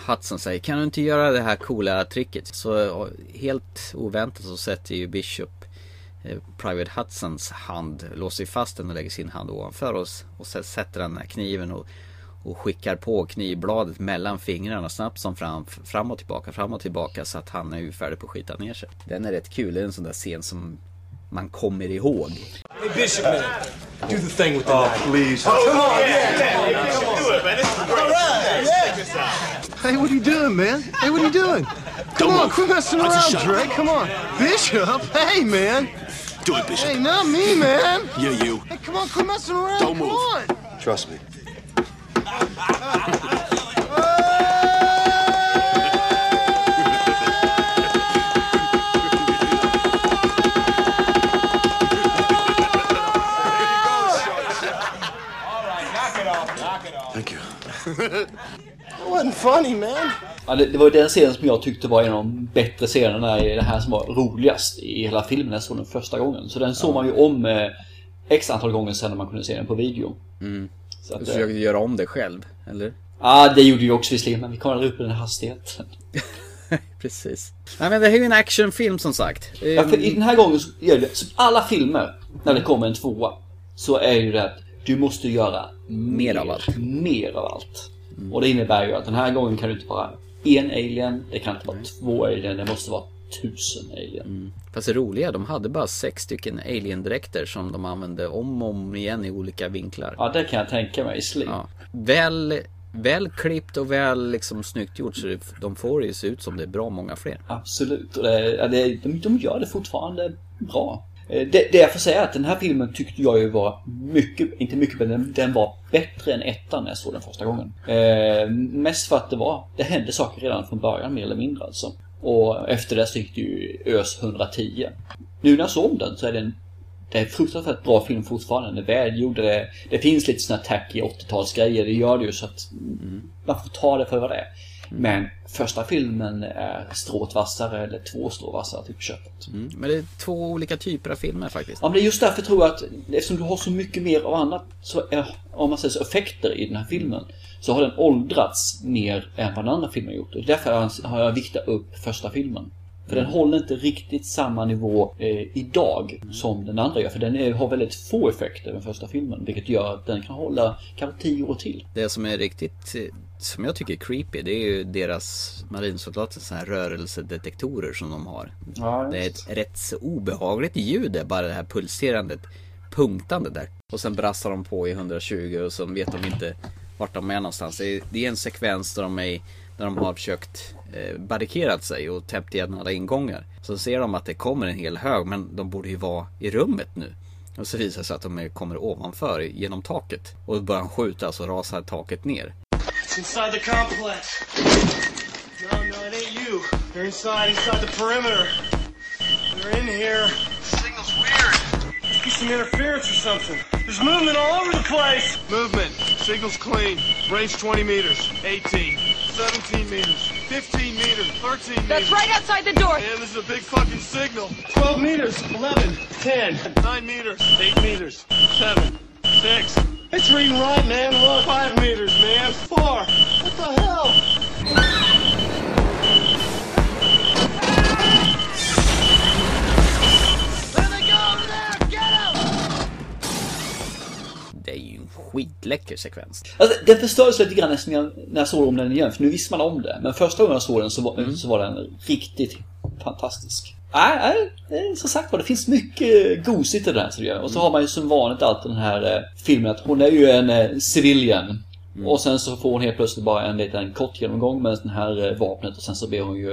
Hudson säger kan du inte göra det här coola tricket? Så helt oväntat så sätter ju Bishop eh, Private Hudsons hand, låser fast den och lägger sin hand ovanför oss och sen sätter den här kniven och, och skickar på knivbladet mellan fingrarna snabbt som fram, fram och tillbaka, fram och tillbaka så att han är ju färdig på att skita ner sig. Den är rätt kul, det är en sån där scen som man kommer ihåg. Hey, Bishop, man. Do the thing with the Oh, knife. please. Hey, what are you doing, man? Hey, what are you doing? Come on, quit messing I'll around, shut. Drake. Come on. Bishop, hey, man. Do it, Bishop. Hey, not me, man. Yeah, you. Hey, come on, quit messing around. Don't come move. on. Trust me. That wasn't funny, man. ja det, det var den scenen som jag tyckte var en av de bättre scenerna i det här som var roligast i hela filmen. Jag såg den första gången. Så den såg man ju om eh, x antal gånger sen när man kunde se den på video. Så att, Du eh, försökte göra om det själv, eller? Ja, det gjorde vi också visserligen, men vi kom aldrig upp i den hastigheten. Precis. Nej men det här är ju en actionfilm som sagt. Ja, för i Ehm, den här gången så gäller det, som alla filmer, när det kommer en tvåa, så är ju det att du måste göra Mer av allt. Mer av allt. Och det innebär ju att den här gången kan du inte vara en alien, det kan inte vara två alien, det måste vara tusen alien. Fast det roliga, de hade bara sex stycken alien-dräkter som de använde om och om igen i olika vinklar. Ja, det kan jag tänka mig. Slim. Ja. Väl, väl klippt och väl liksom snyggt gjort så det, de får ju se ut som det är bra många fler. Absolut. Och det, det, de, de gör det fortfarande bra. Eh, Det, det jag får säga är att den här filmen tyckte jag ju var mycket, inte mycket, men den, den var bättre än ettan när jag såg den första gången. Eh, mest för att det var, det hände saker redan från början mer eller mindre alltså. Och efter det så gick det ju ös 110. Nu när jag såg om den så är den det är en fruktansvärt bra film fortfarande. Den är välgjord. Det, det finns lite såna tacky 80-talsgrejer. Det gör det ju så att man får ta det för vad det är. Men första filmen är strået vassare eller två strå vassare typ köpet. Mm. Men det är två olika typer av filmer faktiskt. Ja men det är just därför tror jag att eftersom du har så mycket mer av annat så är, om man säger så, effekter i den här filmen så har den åldrats mer än vad den andra filmen gjort. Och därför har jag- viktat upp första filmen. För den håller inte riktigt samma nivå eh, idag som den andra gör. För den är, har väldigt få effekter den första filmen. Vilket gör att den kan hålla kanske tio år till. Det som är riktigt, eh, som jag tycker är creepy, det är ju deras marinsoldater, så här rörelsedetektorer som de har. Ja, Det är ett rätt så obehagligt ljud det, bara det här pulserandet, punktande där. Och sen brassar de på i 120 och så vet de inte vart de är någonstans. Det är, en sekvens där de, är, där de har försökt eh, barrikerat sig och täppt igen alla ingångar. Så ser de att det kommer en hel hög, men de borde ju vara i rummet nu. Och så visar det sig att de kommer ovanför genom taket. Och då börjar han skjuta så rasar taket ner. It's inside the complex. No, no, it ain't you. They're inside, inside the perimeter. They're in here. Signal's weird. Be some interference or something. There's movement all over the place. Movement. Signal's clean. Range 20 meters. 18. 17 meters. 15 meters. 13 meters. That's right outside the door. Man, this is a big fucking signal. 12 meters, 11, 10, 9 meters, 8 meters, 7, 6. It's reading right, man. Look, 5 meters, man. 4. What the hell? There they go over there! Get them! Det är ju en skitläcker sekvens. Alltså, den förstördes lite grann när jag, när jag såg om den igen, för nu visste man om det. Men första gången jag såg den så var, så var den riktigt fantastisk. Nej, nej, det som sagt var, det finns mycket gosigt i den här det gör. Och så har man ju som vanligt alltid den här eh, filmen att hon är ju en eh, civilian. Och sen så får hon helt plötsligt bara en liten kort genomgång med den här eh, vapnet och sen så blir hon ju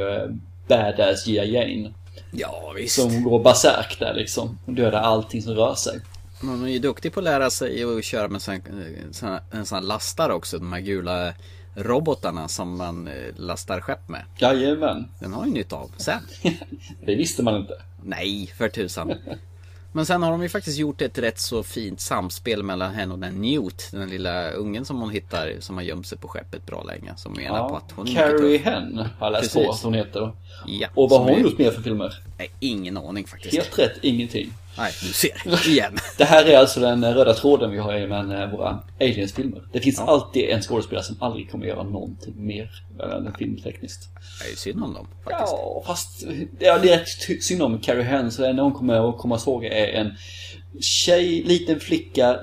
badass Gia Jane. Ja visst. Som går baserk där liksom. Och dödar allting som rör sig. Man är ju duktig på att lära sig att köra med sån, sån, en sån här lastar också. De här gula robotarna som man eh, lastar skepp med. Jajamän. Den har ju nytta av sen. Det visste man inte. Nej, för tusan. Men sen har de ju faktiskt gjort ett rätt så fint samspel mellan henne och den Newt. Den lilla ungen som hon hittar som har gömt sig på skeppet bra länge. Som menar på att hon Carrie. Hen har jag läst Precis. på att hon heter. Ja, Och vad som har hon är- gjort mer för filmer? Nej, ingen aning faktiskt. Helt rätt, ingenting. Nej, du ser. Igen. Det här är alltså den röda tråden vi har i med eh, våra Aliens-filmer. Det finns alltid en skådespelare som aldrig kommer göra någonting mer än filmtekniskt. Det är ju synd om dem faktiskt. Ja, fast ja, det är rätt synd om Carrie Hen, så det enda hon kommer att komma ihåg är en tjej, liten flicka,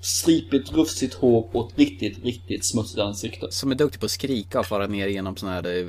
stripigt, rufsigt hår och ett riktigt, riktigt smutsigt ansikte. Som är duktig på att skrika och fara ner genom såna här eh,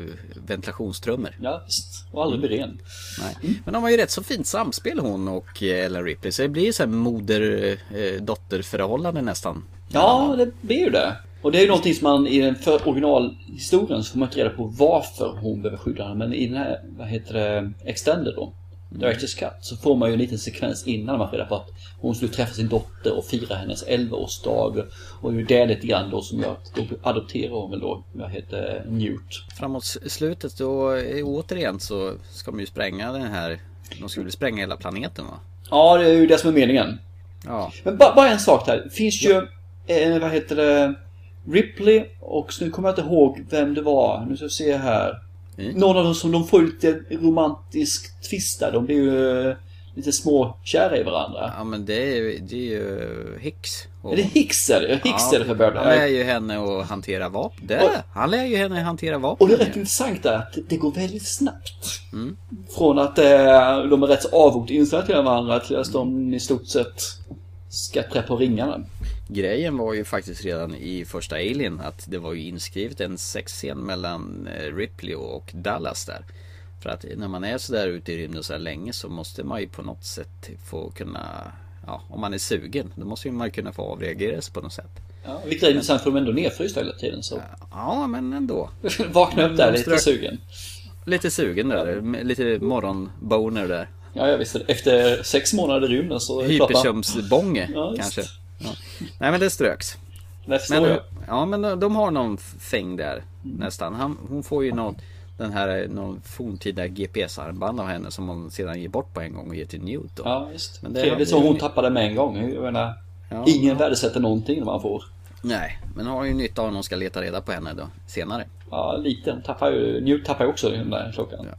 ventilationstrummor. Ja, visst. Och aldrig blir ren. Nej. Men de har ju rätt så fint samspel hon och eh, Ellen Ripley. Så det blir ju så här moder-dotter-förhållande nästan. Ja, det blir ju det. Och det är ju någonting som man i den för originalhistorien så får man inte reda på varför hon behöver skydda henne. Men i den här, vad heter det, Extended då, Directors Cut, så får man ju en liten sekvens innan man får reda på att hon skulle träffa sin dotter och fira hennes 11-årsdag. Och det är ju det lite grann då som gör att då adopterar hon väl då, vad heter Newt. Framåt slutet då, eh, återigen så ska de ju spränga den här... De skulle spränga hela planeten va? Ja, det är ju det som är meningen. Ja. Men bara, bara en sak här. Det finns ju, eh, vad heter det, Ripley och nu kommer jag inte ihåg vem det var. Nu ska vi se här. Mm. Någon av dem som de får ut en romantisk twist där. De blir ju eh, lite små kära i varandra. Ja men det är det är ju Hicks. Och, Är det Hicks är det? Hicks är det för Han lär början. ju henne att hantera vapen. Det, Och- han lär ju henne hantera vapen. Och det är rätt intressant där att det går väldigt snabbt. Mm. Från att eh, de är rätt så avvokt inställda till varandra till att de i stort sett ska trä på ringarna. Grejen var ju faktiskt redan i första Alien att det var ju inskrivet en sexscen mellan eh, Ripley och Dallas där. För att när man är sådär ute i rymden så här länge så måste man ju på något sätt få kunna Ja, om man är sugen, då måste ju man kunna få avreagera sig på något sätt. Ja, vilket är intressant för de är ändå nedfrysta hela tiden så. Ja, men ändå. Vakna upp där De lite sugen. Lite sugen där, lite morgonboner där. Ja, jag visste det. Efter sex månader i rymden så. Hyperkömsbånge Ja, kanske. Ja. Nej men det ströks. Det Men, jag. ja men de- har någon fäng där nästan. Han, hon får ju någon, den här, någon forntida GPS-armband av henne som hon sedan ger bort på en gång och ger till Newt då. Ja, visst. Men det- Trevligt som hon tappade med en gång. Jag menar, Ja. ingen värdesätter någonting man får. Nej, men har ju nytta av om de ska leta reda på henne då senare. Ja, lite. Hon tappar ju... Newt tappar ju också den där klockan. Ja.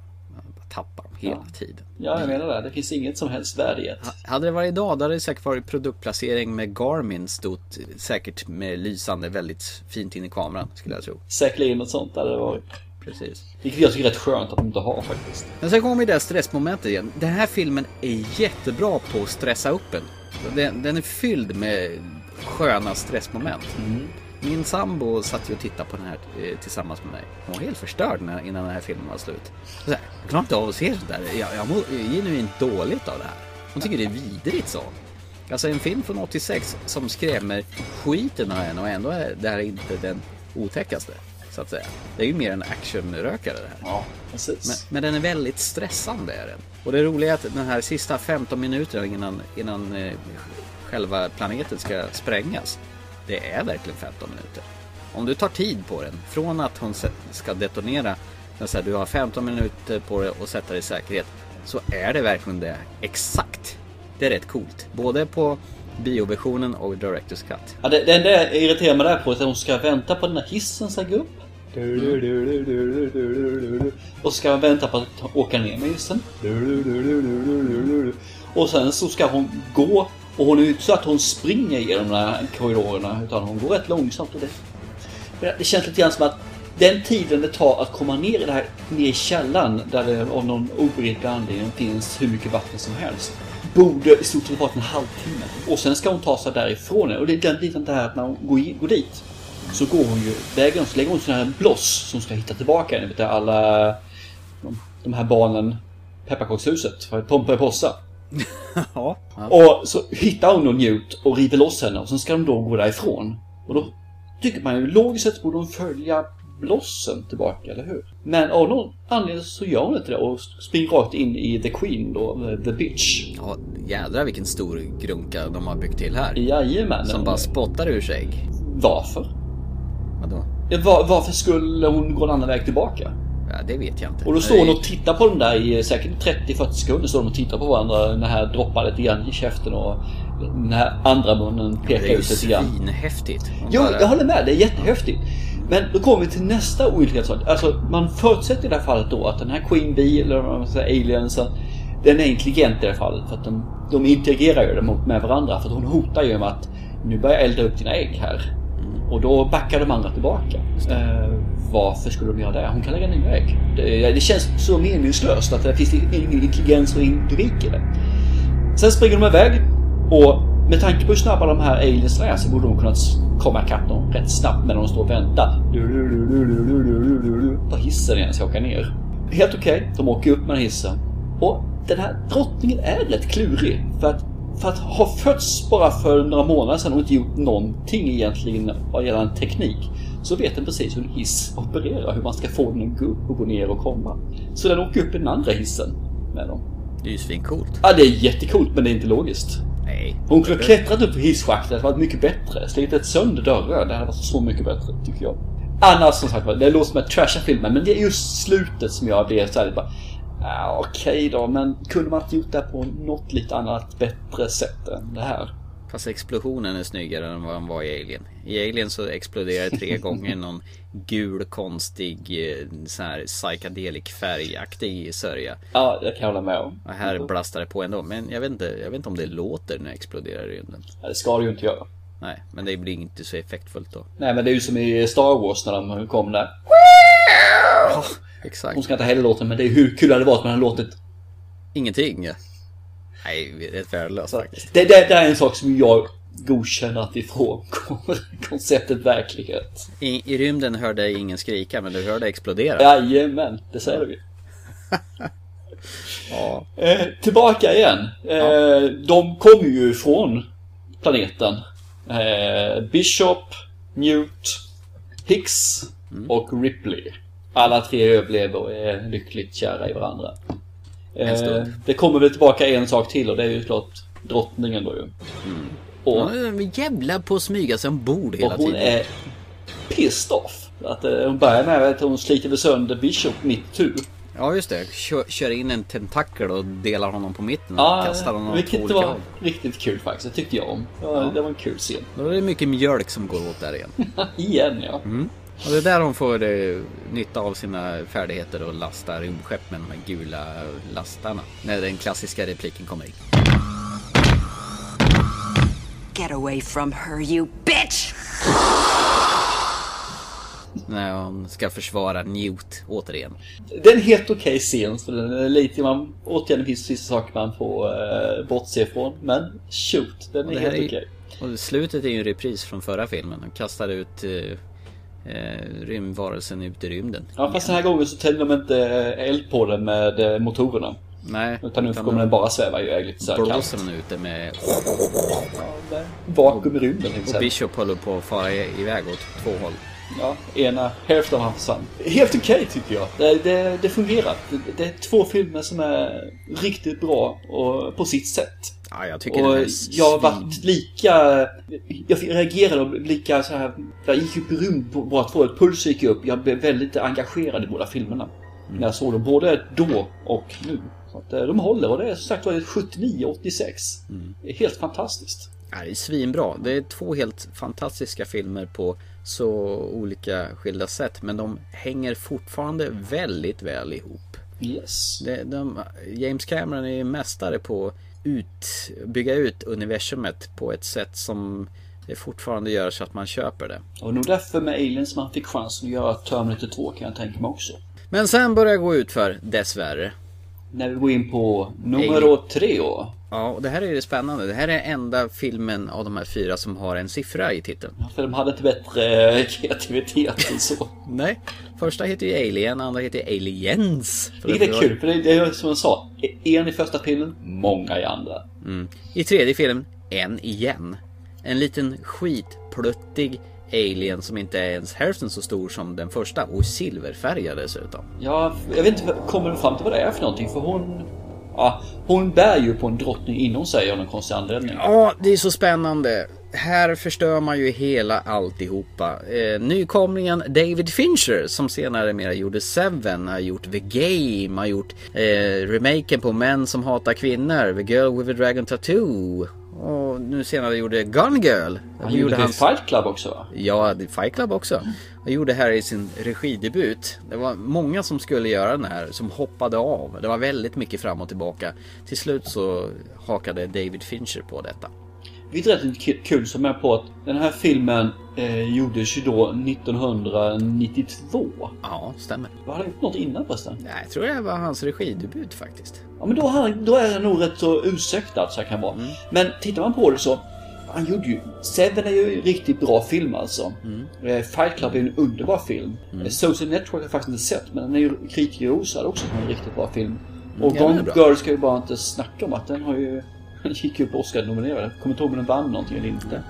Tappar hela Ja. tiden. Ja, jag menar det. Det finns inget som helst värde i det. Hade det varit idag då hade det säkert varit produktplacering med Garmin stått säkert med lysande väldigt fint in i kameran skulle jag tro. Säkerligen något sånt hade det varit. Precis. Vilket jag tycker är rätt skönt att de inte har faktiskt. Men sen kommer vi det stressmomentet igen. Den här filmen är jättebra på att stressa upp en. Den, den är fylld med sköna stressmoment. Min sambo satt ju och tittade på den här eh, tillsammans med mig. Hon var helt förstörd när, innan den här filmen var slut. Så här, jag klarar inte av att se sånt där. Jag, jag mår genuint dåligt av det här. Hon tycker det är vidrigt så. Alltså en film från 86 som skrämmer skiten av en och ändå är det här inte den otäckaste. Så att säga. Det är ju mer en actionrökare det här. Ja, precis. Men, men den är väldigt stressande är den. Och det roliga är att den här sista 15 minuterna innan, innan eh, själva planeten ska sprängas. Det är verkligen 15 minuter. Om du tar tid på den, från att hon ska detonera, så här, du har 15 minuter på dig att sätta dig i säkerhet. Så är det verkligen det exakt. Det är rätt coolt. Både på bioversionen och Directors Cut. Ja, det, det enda jag irriterar mig där på är att hon ska vänta på den här hissen ska gå upp. Och så ska hon vänta på att åka ner med hissen. Och sen så ska hon gå. Och hon är ju inte så att hon springer genom de här korridorerna. Utan hon går rätt långsamt. Och det, det känns lite grann som att den tiden det tar att komma ner i det här, ner i källaren där det av någon obegriplig anledning finns hur mycket vatten som helst. Borde i stort sett varit en halvtimme. Och sen ska hon ta sig därifrån. Och det är lite det här att när hon går, in, går dit så går hon ju vägen och så lägger hon sån här bloss som ska hitta tillbaka henne. Vet alla de, de här barnen Pepparkakshuset för Possa. Ja. Och så hittar hon och Newt och river loss henne och sen ska de då gå därifrån. Och då tycker man ju logiskt sett borde hon följa blossen tillbaka, eller hur? Men av någon anledning så gör hon inte det och springer rakt in i The Queen då, The Bitch. ja, jädrar vilken stor grunka de har byggt till här. Jajamän. Som bara spottar ur sig. Varför? Vadå? Var, varför skulle hon gå en annan väg tillbaka? Ja, det vet jag inte. Och då står hon och tittar på den där i säkert 30-40 sekunder. Står de och tittar på varandra. Den här droppar lite grann i käften och den här andra munnen Det pekar är ju ut lite grann. svinhäftigt. Hon Jo, bara- jag håller med. Det är jättehäftigt. Men då kommer vi till nästa sak. Alltså, man förutsätter i det här fallet då att den här Queen Bee, eller vad man säger, aliensen, den är intelligent i det här fallet. För att de, de interagerar ju med varandra. För att hon hotar ju med att nu börjar jag elda upp dina ägg här. Och då backar de andra tillbaka. Varför skulle de göra det? Hon kan lägga nya ägg. Det, det känns så meningslöst att det finns ingen intelligens och ingen i det. Sen springer de iväg och med tanke på hur snabba de här aliens är så borde de kunna komma ikapp dem rätt snabbt medan de står och väntar. På hissen igen ska åka ner. Helt okej, de åker upp med hissen. Och den här drottningen är rätt klurig. För att, för att ha fötts bara för några månader sedan och inte gjort någonting egentligen vad gäller teknik. Så vet den precis hur en hiss opererar, hur man ska få den att gå upp och gå ner och komma. Så den åker upp i den andra hissen med dem. Det är ju svincoolt. Ja, det är jättekult men det är inte logiskt. Nej. Hon kunde ha klättrat upp i hisschaktet, det hade varit mycket bättre. Slitit sönder dörrar, det hade varit så mycket bättre, tycker jag. Annars som sagt det låter som att trasha filmen, men det är just slutet som jag blev såhär bara... Ja, Okej då, men kunde man inte gjort det på något lite annat, bättre sätt än det här? Fast explosionen är snyggare än vad den var i Alien. I Alien så exploderar det tre gånger någon gul konstig eh, sån här psychedelic färgaktig sörja. Ja, det kan jag hålla med om. Och här blastar det på ändå. Men jag vet inte, jag vet inte om det låter när det exploderar i rymden. Ja, det ska det ju inte göra. Nej, men det blir inte så effektfullt då. Nej, men det är ju som i Star Wars när de kom där. Exakt. Hon ska inte heller låta men det är hur kul det hade varit man hade låtit. Ingenting. Ja. Nej, det är värdelöst Så, faktiskt. det, det, det är en sak som jag godkänner att ifrån konceptet verklighet. I, I rymden hörde jag ingen skrika, men du hörde explodera. Jajamän, det säger vi. Ja. Eh, tillbaka igen. Eh, De kommer ju från planeten. Eh, Bishop, Newt, Hicks och Ripley. Alla tre överlever och är lyckligt kära i varandra. Eh, det kommer väl tillbaka en sak till och det är ju klart drottningen då ju. Och, Hon är jävla på att smyga sig ombord och hela hon tiden. är pissed off. Att eh, hon börjar med att hon sliter väl sönder Bishop mitt tu. Ja, just det. Kör, kör in en tentakel och delar honom på mitten och Ja, kastar honom åt vilket olika var håll. riktigt kul faktiskt. Det tyckte jag om. Det var, det var en kul scen. Då är det mycket mjölk som går åt där igen. Igen ja. Och det är där hon får eh, nytta av sina färdigheter och lasta rymdskepp med de här gula lastarna. När den klassiska repliken kommer in. Get away from her, you bitch! När hon ska försvara Newt återigen. Det är en helt okej scen. Så den är lite, man, återigen finns vissa saker man får eh, bortse ifrån. Men shoot, den är det helt okej. Och slutet är ju en repris från förra filmen. Hon kastar ut eh, eh, rymdvarelsen ut i rymden. Ja fast den här gången så tänder de inte eh, eld på den med eh, motorerna. Nej, Utan nu kommer den bara sväva iväg lite såhär blåser kallt. den ute med... Vakuum i rymden Och exempel. Bishop håller på att fara i- iväg åt två håll. Ja, ena hälften av han försvann. Helt okej tycker jag. Det, det, det fungerar. Det, det är två filmer som är riktigt bra och på sitt sätt. Ja, jag tycker Och jag har varit lika... Jag reagerade och blev lika så här... Jag gick upp i rum på båda två. Puls gick upp. Jag blev väldigt engagerad i båda filmerna. När jag såg dem. Både då och nu. Så att eh, de håller och det är som sagt var 79-86. Det är helt fantastiskt. Ja, det är svinbra. Det är två helt fantastiska filmer på så olika skilda sätt. Men de hänger fortfarande väldigt väl ihop. Yes. Det, de, James Cameron är mästare på ut, bygga ut universumet på ett sätt som det fortfarande gör så att man köper det. Och nog därför med Aliens man fick chansen att göra Terminator 2 kan jag tänka mig också. Men sen börjar det gå ut för dessvärre. När vi går in på nummer tre år. Ja, och det här är det spännande. Det här är enda filmen av de här fyra som har en siffra i titeln. För de hade inte bättre eh, kreativitet än så. Nej, första heter ju Alien, andra heter ju Aliens. Vilket det är var- kul, för det är som jag sa. En i första filmen, många i andra. I tredje filmen, en igen. En liten skitpluttig alien som inte är ens hälften så stor som den första och silverfärgad dessutom. Ja, jag vet inte, kommer du fram till vad det är för någonting? För hon... Ja, hon bär ju på en drottning inom sig av någon konstig anledning. Ja, det är så spännande. Här förstör man ju hela alltihopa. Eh, nykomlingen David Fincher som senare mera gjorde Seven, har gjort The Game, har gjort eh, remaken på Män som hatar kvinnor, The Girl with a Dragon Tattoo. Och nu senare gjorde Gun Girl. Han gjorde hans... Fight Club också va? Ja, det Fight Club också. Han gjorde här i sin regidebut. Det var många som skulle göra den här som hoppade av. Det var väldigt mycket fram och tillbaka. Till slut så hakade David Fincher på detta. Vilket är rätt kul som är på att den här filmen eh, gjordes ju då 1992. Ja, stämmer. Vad hade han gjort något innan förresten? Nej, jag tror det var hans regidebut faktiskt. Ja men då, han, då är han nog rätt så ursäktad så här kan vara. Men tittar man på det så han gjorde ju... Seven är ju en riktigt bra film alltså. Eh, Fight Club är en underbar film. Mm. Social Network har jag faktiskt inte sett men den är ju kritikerrosad också som en riktigt bra film. Och den är Gone. Girl ska ju bara inte snacka om att den har ju... Den gick ju på Oscar-nominerad. Jag kommer inte ihåg om den vann någonting eller inte.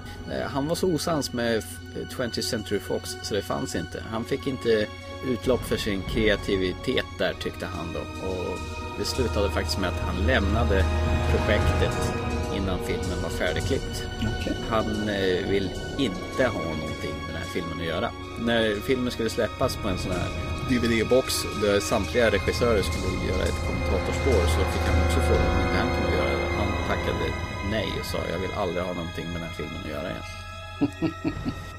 Han var så osams med f- 20th Century Fox så det fanns inte. Han fick inte utlopp för sin kreativitet där tyckte han då. Och det slutade faktiskt med att han lämnade projektet innan filmen var färdigklippt. Okej. Han eh, vill inte ha någonting med den här filmen att göra. När filmen skulle släppas på en sån här DVD-box där samtliga regissörer skulle göra ett kommentatorspår så fick han också frågan om inte han tackade nej och sa jag vill aldrig ha någonting med den här filmen att göra igen.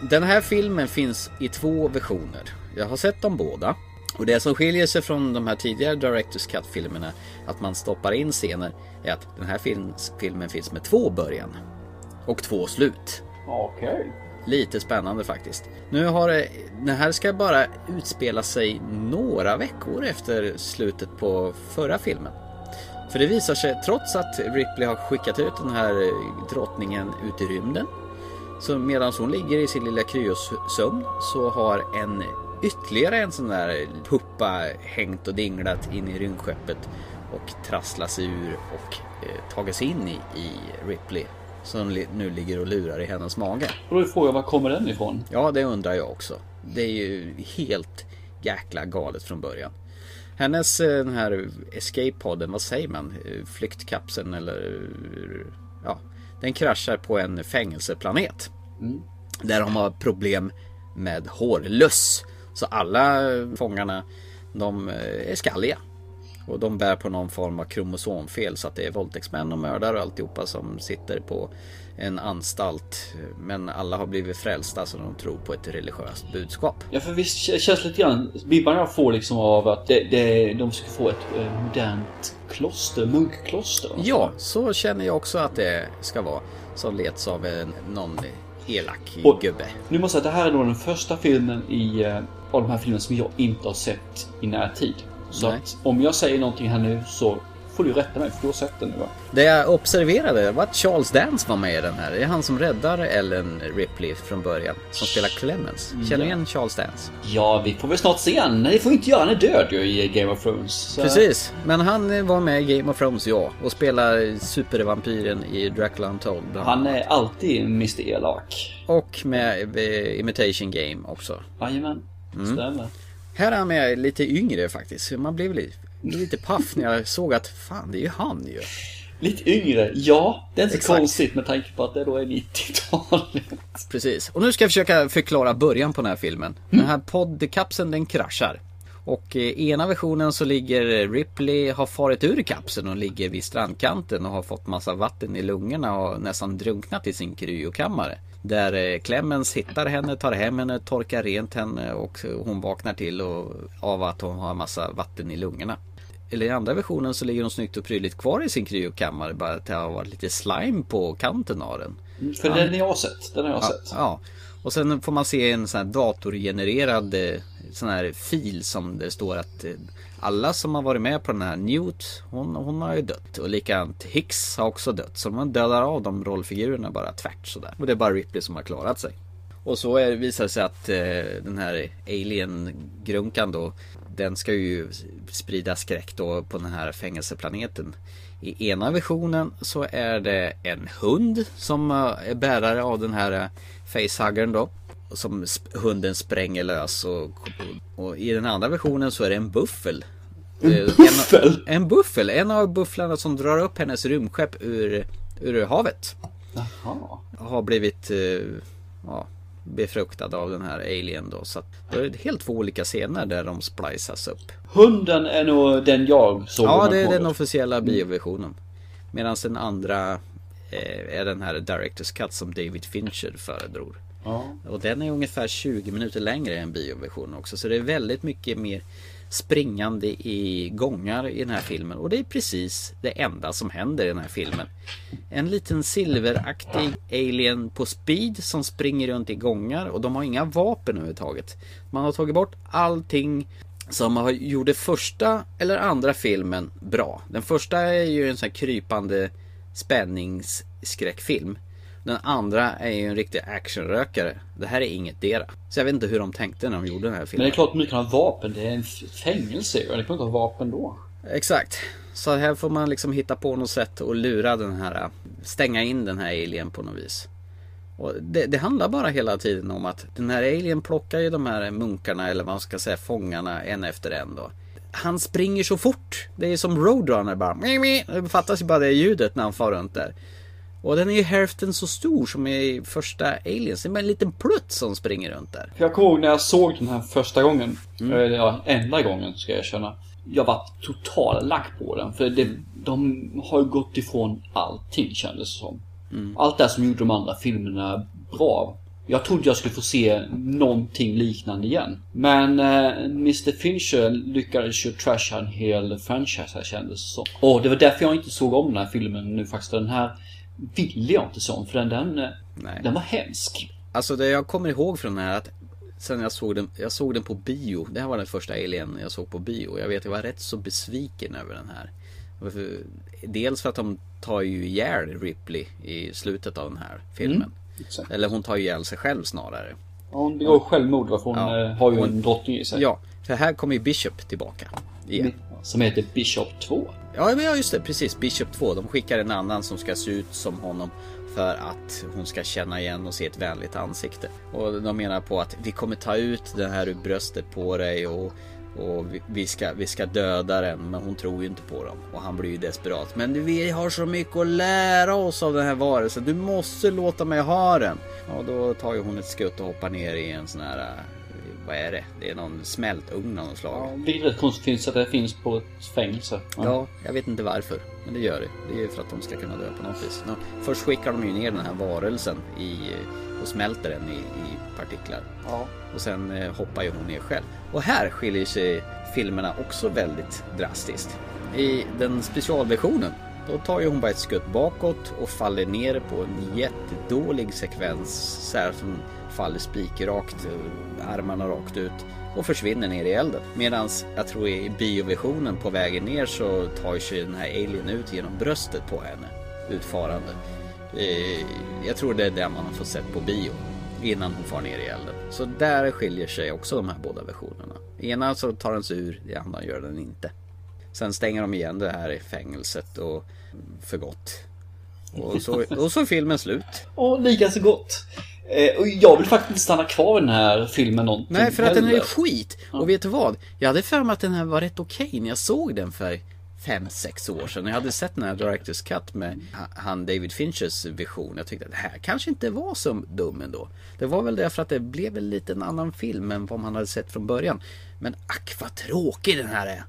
Den här filmen finns i två versioner. Jag har sett dem båda. Och det som skiljer sig från de här tidigare Directors Cut-filmerna att man stoppar in scener är att den här film, filmen finns med två början och två slut. Okej. Lite spännande faktiskt. Nu har det, den här ska bara utspela sig några veckor efter slutet på förra filmen. För det visar sig, trots att Ripley har skickat ut den här eh, drottningen ut i rymden. Så medan hon ligger i sin lilla kryosömn så har en ytterligare en sån där puppa hängt och dinglat in i rymdskeppet och trasslat sig ur och eh, tagit sig in i, i Ripley. Som nu ligger och lurar i hennes mage. Och då är frågan, var kommer den ifrån? Ja, det undrar jag också. Det är ju helt jäkla galet från början. Hennes eh, den här escape-podden, vad säger man? Eh, Flyktkapseln eller... eh, Ja, den kraschar på en fängelseplanet. Där de har problem med hårlöss. Så alla fångarna, de är skalliga. Och de bär på någon form av kromosomfel så att det är våldtäktsmän och mördare och alltihopa som sitter på en anstalt. Men alla har blivit frälsta så de tror på ett religiöst budskap. Ja, för visst känns lite grann, vibbarna jag får liksom av att det, det, de ska få ett eh, modernt kloster, munkkloster. Ja, så känner jag också att det ska vara. Som leds av en, någon elak Och- gubbe. Nu måste jag säga att det här är då den första filmen i, eh, av de här filmerna som jag inte har sett i närtid. Så Nej. att om jag säger någonting här nu så får du rätta mig för du har sett den nu va? Det jag observerade var att Charles Dance var med i den här. Det är han som räddar Ellen Ripley från början. Som spelar Clemens. Känner du igen Charles Dance? Ja, vi får väl snart se han. Nej, det får inte göra. Han är död ju i Game of Thrones. Så- Precis, men han eh, var med i Game of Thrones ja. Och spelar supervampyren i Dracula Untold. Han är alltid Mr Elak. Och med eh, Imitation Game också. Jajamän, Mm. stämmer. Här är han med lite yngre faktiskt. Man blev lite, lite paff när jag såg att fan det är ju han ju. Lite yngre, ja. Det är inte så konstigt med tanke på att det då är 90-talet. Precis. Och nu ska jag försöka förklara början på den här filmen. Den här poddkapseln den kraschar. Och eh, i ena versionen så ligger Ripley, har farit ur kapseln och ligger vid strandkanten och har fått massa vatten i lungorna och nästan drunknat i sin kryokammare. Där eh, Clemens hittar henne, tar hem henne, torkar rent henne och hon vaknar till och, av att hon har massa vatten i lungorna. Eller i andra versionen så ligger hon snyggt och prydligt kvar i sin kryokammare bara att det har varit lite slime på kanten av den. För den har jag sett. Den har jag Ja, sett. ja. Och sen får man se en sån här datorgenererad eh, sån här fil som det står att eh, alla som har varit med på den här Newt, hon, hon har ju dött. Och likadant Hicks har också dött. Så man dödar av de rollfigurerna bara tvärt sådär. Och det är bara Ripley som har klarat sig. Och så är, visar det sig att eh, den här alien-grunkan då Den ska ju sprida skräck då på den här fängelseplaneten I ena versionen så är det en hund som eh, är bärare av den här eh, facehuggern då som hunden spränger lös och, och i den andra versionen så är det en buffel En buffel? En, en buffel, en av bufflarna som drar upp hennes rymdskepp ur, ur havet Jaha. har blivit eh, ja, befruktad av den här alien då. Så att det är helt två olika scener där de splicas upp. Hunden är nog den jag såg. Ja, det är den officiella bioversionen. Medan den andra eh, är den här Directors Cut som David Fincher föredrog. Ja. Och den är ungefär 20 minuter längre än bioversionen också. Så det är väldigt mycket mer springande i gångar i den här filmen. Och det är precis det enda som händer i den här filmen. En liten silveraktig alien på speed som springer runt i gångar och de har inga vapen överhuvudtaget. Man har tagit bort allting som har gjorde första eller andra filmen bra. Den första är ju en sån här krypande spänningsskräckfilm. Den andra är ju en riktig actionrökare. Det här är inget dera. Så jag vet inte hur de tänkte när de gjorde den här Men filmen. det är klart att man kan ha vapen. Det är en fängelse ju. Det kan inte ha vapen då. Exakt. Så här får man liksom hitta på något sätt och lura den här, stänga in den här alien på något vis. Och det, det handlar bara hela tiden om att den här alien plockar ju de här munkarna eller vad man ska säga fångarna en efter en då. Han springer så fort. Det är som Roadrunner bara. Det fattas ju bara det ljudet när han far runt där. Och den är ju hälften så stor som i första Aliens. Det är bara en liten plutt som springer runt där. Jag kommer ihåg när jag såg den här första gången. Mm. Eller ja, enda gången ska jag erkänna. Jag var total lack på den. För det, de har ju gått ifrån allting kändes det som. Mm. Allt det som gjorde de andra filmerna bra. Jag trodde jag skulle få se någonting liknande igen. Men eh, Mr Fincher lyckades ju trasha en hel franchise här kändes det som. Och det var därför jag inte såg om den här filmen nu faktiskt. Den här ville jag inte om. För den, den, eh, Nej. den var hemsk. Alltså det jag kommer ihåg från den här att Sen jag såg den, jag såg den på bio. Det här var den första Alien jag såg på bio. Jag vet jag var rätt så besviken över den här. För- Dels för att de tar ju ihjäl Ripley i slutet av den här filmen. Exakt. Eller hon tar ju ihjäl sig själv snarare. Ja, Hon begår självmord varför hon Ja. eh, har ju Hon- en drottning i sig. Ja, för här kommer ju Bishop tillbaka. Igen. Som heter Bishop 2. Ja, men ja, just det. Precis. Bishop 2. De skickar en annan som ska se ut som honom för att hon ska känna igen och se ett vänligt ansikte. Och de menar på att vi kommer ta ut den här ur bröstet på dig och, och vi- vi, ska, vi ska döda den. Men hon tror ju inte på dem. Och han blir ju desperat. Men vi har så mycket att lära oss av den här varelsen. Du måste låta mig ha den. Och då tar ju hon ett skutt och hoppar ner i en sån här eh, Vad är det? Det är någon smältugn av något slag. Ja, vilket är rätt konstigt finns att det finns på ett fängelse. Ja, jag vet inte varför. Men det gör det. Det är för att de ska kunna dö på något vis. Först skickar de ju ner den här varelsen i, och smälter den i, i partiklar. Ja. Och sen eh, hoppar ju hon ner själv. Och här skiljer sig filmerna också väldigt drastiskt. I den specialversionen då tar ju hon bara ett skutt bakåt och faller ner på en jättedålig sekvens. Så här som faller spikrakt, armarna rakt ut och försvinner ner i elden. Medan jag tror i biovisionen på vägen ner så tar sig den här alien ut genom bröstet på henne. Utfarande. Eh, jag tror det är det man har fått sett på bio. Innan hon far ner i elden. Så där skiljer sig också de här båda versionerna. Ena så tar den sig ur, i andra gör den inte. Sen stänger de igen det här i fängelset och för gott. Och så, och så är filmen slut. Och lika så gott. Eh, och jag vill faktiskt inte stanna kvar i den här filmen någonting Nej, för att den är heller. skit. Och vet du vad? Jag hade för mig att den här var rätt okej när jag såg den för fem sex år sedan. Jag hade sett den här Directors Cut med han David Finchers vision. Jag tyckte att det här kanske inte var så dum ändå. Det var väl det för att det blev en annan film än vad man hade sett från början. Men ack vad tråkig den här är.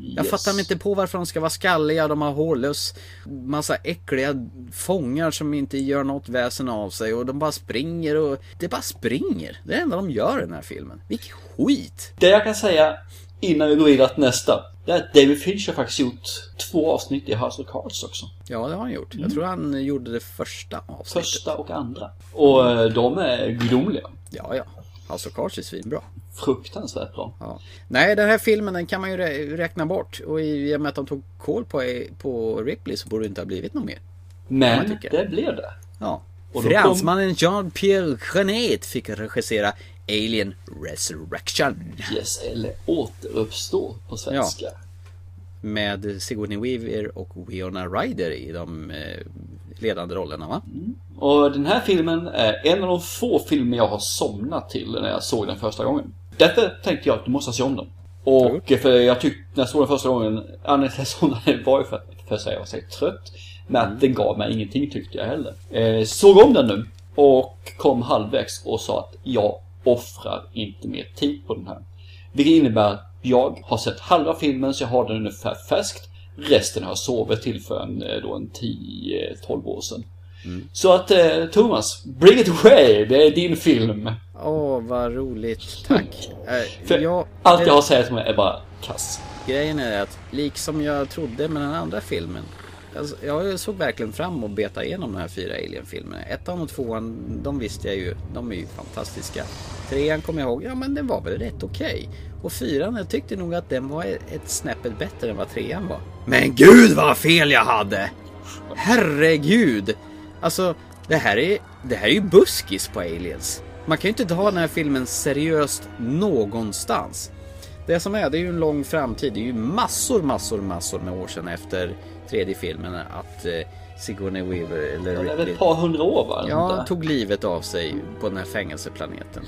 Jag Yes. fattar mig inte på varför de ska vara skalliga, de har hårlös Massa äckliga fångar som inte gör något väsen av sig och de bara springer och Det bara springer, det är det enda de gör i den här filmen Vilken skit! Det jag kan säga innan vi går vidare till nästa. Det är att David Fincher har faktiskt gjort två avsnitt i House of Cards också. Ja det har han gjort, jag tror han gjorde det första avsnittet Första och andra. Och eh, de är gudomliga. Ja ja, House of Cards är svinbra Fruktansvärt bra. ja. Nej den här filmen den kan man ju rä- räkna bort och i och med att de tog koll på, på Ripley så borde det inte ha blivit något mer Men det blev det. Ja. Och då kom- Fransmannen Jean-Pierre Genet fick regissera Alien Resurrection. Yes, eller återuppstå på svenska. Med Sigourney Weaver och Winona Ryder i de eh, ledande rollerna va? Och den här filmen är en av de få filmer jag har somnat till när jag såg den första gången. Därför tänkte jag att du måste se om den. Och för jag tyckte, när jag såg den första gången, anledningen till att jag den var ju för att, för att säga, jag var så trött. Men att den gav mig ingenting tyckte jag heller. Eh, såg om den nu och kom halvvägs och sa att jag offrar inte mer tid på den här. Vilket innebär att jag har sett halva filmen så jag har den ungefär färskt. Resten har jag sovit till för en, eh, då en 10-12 år sedan. Så att eh, Thomas, bring it away! Det är din film. Åh vad roligt, tack. Eh, För ja, allt jag har att säga till mig är bara kass. Grejen är att, liksom jag trodde med den andra filmen. Alltså, jag såg verkligen fram att beta igenom de här fyra Alien-filmerna. Ettan och tvåan, de visste jag ju. De är ju fantastiska. Trean kommer jag ihåg, ja men den var väl rätt okej. Och fyran, jag tyckte nog att den var ett snäppet bättre än vad trean var. Men gud vad fel jag hade! Herregud! Alltså, det här är, det här är ju buskis på Aliens. Man kan ju inte ta den här filmen seriöst någonstans. Det som är, det är ju en lång framtid. Det är ju massor, massor, massor med år sedan efter tredje filmen att eh, Sigourney Weaver eller Det är väl ett par hundra år va? Ja, tog livet av sig på den här fängelseplaneten.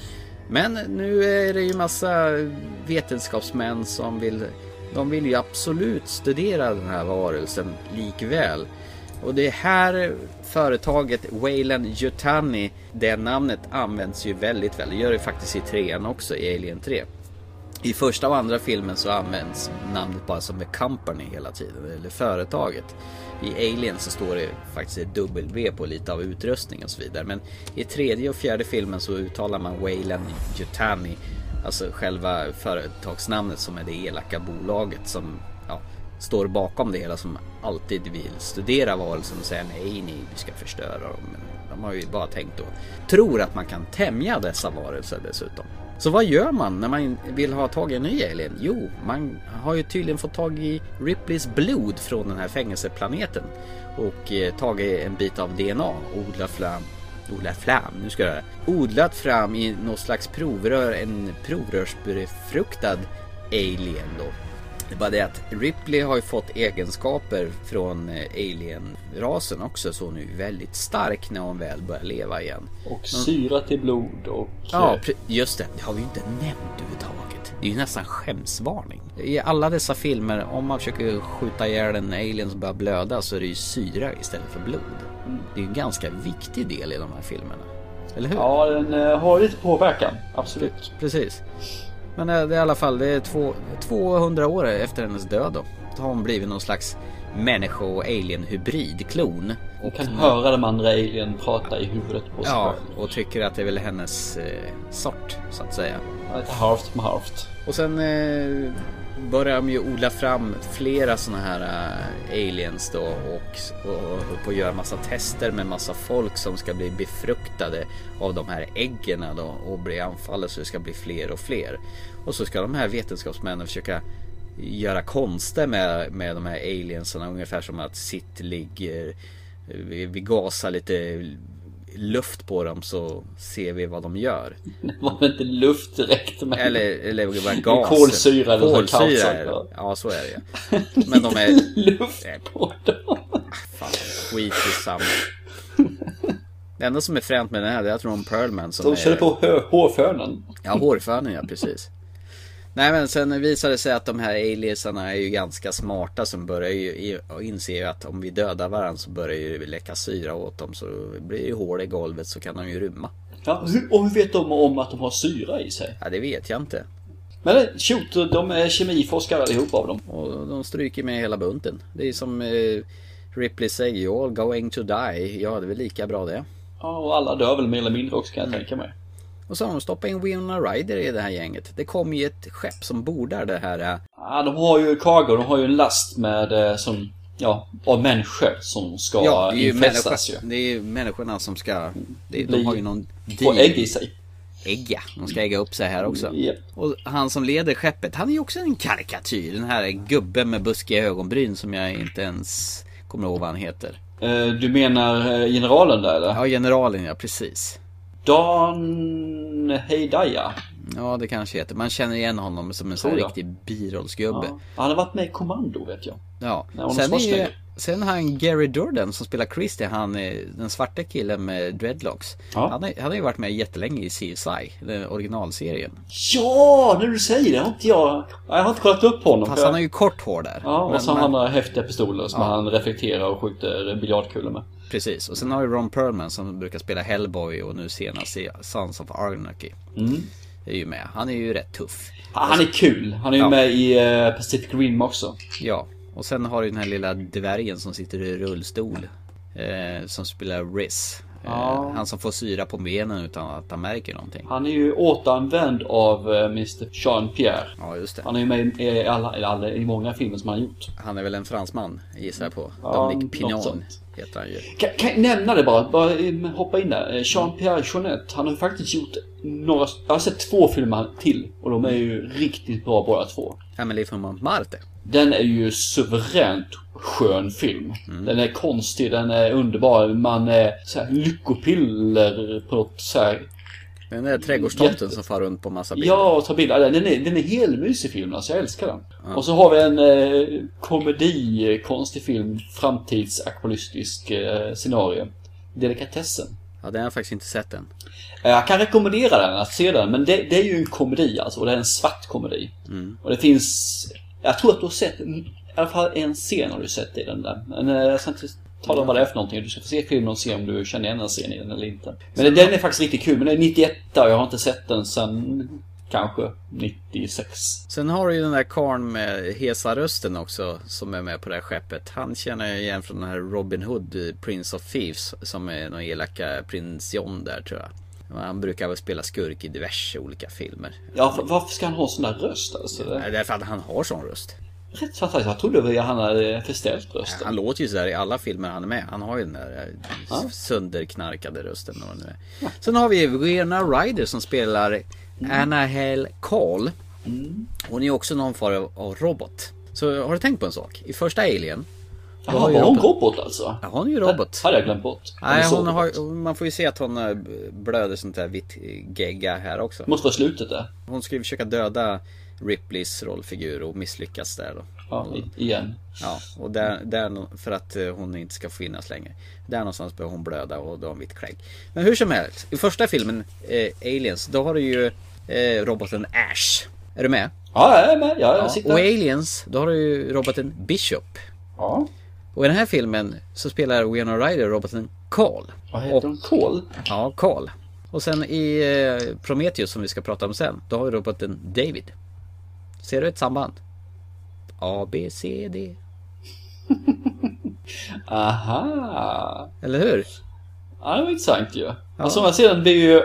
Men nu är det ju massa vetenskapsmän som vill De vill ju absolut studera den här varelsen likväl. Och det här företaget Wayland Yutani, det namnet används ju väldigt väl. Det gör det faktiskt i trean också, i Alien 3. I första och andra filmen så används namnet bara som The Company hela tiden, eller företaget. I Alien så står det faktiskt ett W på lite av utrustning och så vidare. Men i tredje och fjärde filmen så uttalar man Wayland Yutani, alltså själva företagsnamnet som är det elaka bolaget som ja, står bakom det hela som alltid vill studera varelsen och säga nej, nej, vi ska förstöra dem. Men de har ju bara tänkt och tror att man kan tämja dessa varelser dessutom. Så vad gör man när man vill ha tag i en ny alien? Jo, man har ju tydligen fått tag i Ripleys blod från den här fängelseplaneten och eh, tagit en bit av DNA och odlat fram odlat fram, nu ska jag odlat fram i något slags provrör, en provrörsbefruktad alien då. Det är bara det att Ripley har ju fått egenskaper från eh, alien-rasen också så hon är ju väldigt stark när hon väl börjar leva igen. Och syra till blod och... Ja, eh, just det. Det har vi ju inte nämnt överhuvudtaget. Det är ju nästan skämsvarning. I alla dessa filmer, om man försöker skjuta ihjäl en alien som börjar blöda så är det ju syra istället för blod. Det är ju en ganska viktig del i de här filmerna. Eller hur? Ja, den eh, har lite påverkan. Absolut. Precis. Men eh, det är i alla fall det är två, 200 år efter hennes död då. Då har hon blivit någon slags människo och alien hybridklon. Man kan höra de andra alien prata i huvudet på sig Ja, och tycker att det är väl hennes eh, sort så att säga. Lite halvt med halvt. Och sen eh, börjar de ju odla fram flera sådana här eh, aliens då och, och, och håller på att göra massa tester med massa folk som ska bli befruktade av de här äggen då och bli anfallna så det ska bli fler och fler. Och så ska de här vetenskapsmännen försöka göra konster med, med de här aliensarna ungefär som att sitt ligger eh, vi, vi gasar lite luft på dem så ser vi vad de gör. Det var väl inte luft direkt men... Eller, eller gas. Kolsyra eller Kolsyra är det. ja. Ja, så är det ju. Men de är... luft på dem. Fan, skit i samma. Det enda som är fränt med den här det är att Ron Perlman som De är... körde på hö- hårfönen. Ja, hårfönen ja, precis. Nej men sen visar det sig att de här aliensarna är ju ganska smarta som börjar ju i- och inser ju att om vi dödar varandra så börjar ju läcka syra åt dem så blir det ju hål i golvet så kan de ju rymma. Ja, och hur vet de om att de har syra i sig? Ja det vet jag inte. Men eh, shoot, de är kemiforskare allihop av dem. Och de stryker med hela bunten. Det är som eh, Ripley säger, you're all going to die. Ja det är väl lika bra det. Ja, och alla dör väl mer eller mindre också kan jag Mm. tänka mig. Och så har de stoppat in Winona Ryder i det här gänget. Det kom ju ett skepp som bordar det här. eh, Ja, de har ju cargo, de har ju en last med eh, som, ja, av människor som ska Ja, det är ju, infestas ju. det är ju människorna som ska... Det, de har ju någon Få ägg i sig. Ägg ja, de ska ägga upp sig här också. Japp. Och han som leder skeppet, han är ju också en karikatyr. Den här gubben med buskiga ögonbryn som jag inte ens kommer ihåg vad han heter. Eh, Du menar generalen där eller? Ja, generalen ja, precis. Dan Heidaya. Ja, det kanske heter. Man känner igen honom som en sån här jag. riktig birollsgubbe. Ja. Han har varit med i Kommando vet jag. Ja. Sen, är ju, sen har han Gary Durden som spelar Christie, han den svarta killen med dreadlocks. Ja. Han, är, han har ju varit med jättelänge i CSI, den originalserien. Ja, när du säger det har inte jag... Jag har inte kollat upp honom. Fast för han har jag... ju kort hår där. Ja, och Men- så har men- han några häftiga pistoler som han reflekterar och skjuter biljardkulor med. Precis, och sen har vi Ron Perlman som brukar spela Hellboy och nu senast i Sons of Anarchy. Mm. Är ju med. Han är ju rätt tuff. Han är kul. Han är ju Ja. med i eh, Pacific Rim också. Ja, och sen har du den här lilla dvärgen som sitter i rullstol. Eh, som spelar Riz. Eh, Ja. Han som får syra på benen utan att han märker någonting. Han är ju återanvänd av eh, Mr. Jean-Pierre. Ja, just det. Han är ju med i, alla, i, alla, i många filmer som han har gjort. Han är väl en fransman gissar jag på. Ja, Dominic sånt. heter han ju. Kan, kan jag nämna det bara? Bara eh, hoppa in där. Jean-Pierre Jeunet, han har ju faktiskt gjort några... Jag har sett två filmer till och de är ju riktigt bra båda två. Emily från Montmartre. Den är ju suveränt skön film. Den är konstig, den är underbar. Man är så här lyckopiller på något så här. Den där trädgårdstomten Jätte- som far runt på massa bilder. Ja, ta bilder. Den är, den är helmysig film, alltså jag älskar den. Och så har vi en eh, komedi, konstig film, framtidsaktualistisk eh, scenario. Delikatessen. Ja, den har jag faktiskt inte sett än. Eh, Jag kan rekommendera den, att se den. Men det, det är ju en komedi alltså. Och det är en svart komedi. Och det finns... Jag tror att du har sett... I alla fall en scen har du sett i den där. Men eh, jag ska inte tala om vad det är för någonting. Du ska få se filmen och se om du känner igen en scen i den eller inte. Men den är faktiskt riktigt kul. Men den är 91 och jag har inte sett den sen kanske 96. Sen har du ju den där karln med hesa rösten också som är med på det här skeppet. Han känner jag igen från den här Robin Hood, eh, Prince of Thieves, som är någon elaka prins John där tror jag. Han brukar väl spela skurk i diverse olika filmer. Ja, för, varför ska han ha sån där röst alltså? Det Nej, Därför att han har sån röst. rätt fantastiskt. Jag trodde att han hade förställt rösten. Han låter ju sådär i alla filmer han är med. Han har ju den där eh, sönderknarkade rösten. Vad nu är. Sen har vi Winona Ryder som spelar Anna Hale Call. Hon är också någon form av- av robot. Så har du tänkt på en sak? I första Alien. Jaha, var hon robot- robot alltså? Ja, hon är ju robot. Det hade jag glömt bort. Nej, hon har, man får ju se att hon eh, blöder sånt där vitt gegga här också. Måste vara slutet där. Hon ska ju försöka döda Ripleys rollfigur och misslyckas där då. Ja, igen. Ja, och där, där för att eh, hon inte ska finnas längre. Där någonstans börjar hon blöda och då har hon vitt skägg. Men hur som helst, i första filmen, eh, Aliens, då har du ju eh, roboten Ash. Är du med? Ja, jag är med. Ja, jag Ja, sitter. och Aliens, då har du ju roboten Bishop. Ja. Och i den här filmen så spelar Winona Ryder roboten Carl. Vad heter hon? Kol? Ja, Carl. Och sen i eh, Prometheus som vi ska prata om sen, då har vi roboten David. Ser du ett samband? A, B, C, D. Aha. Eller hur? Ja, det var intressant ju. Och som jag ser den blir ju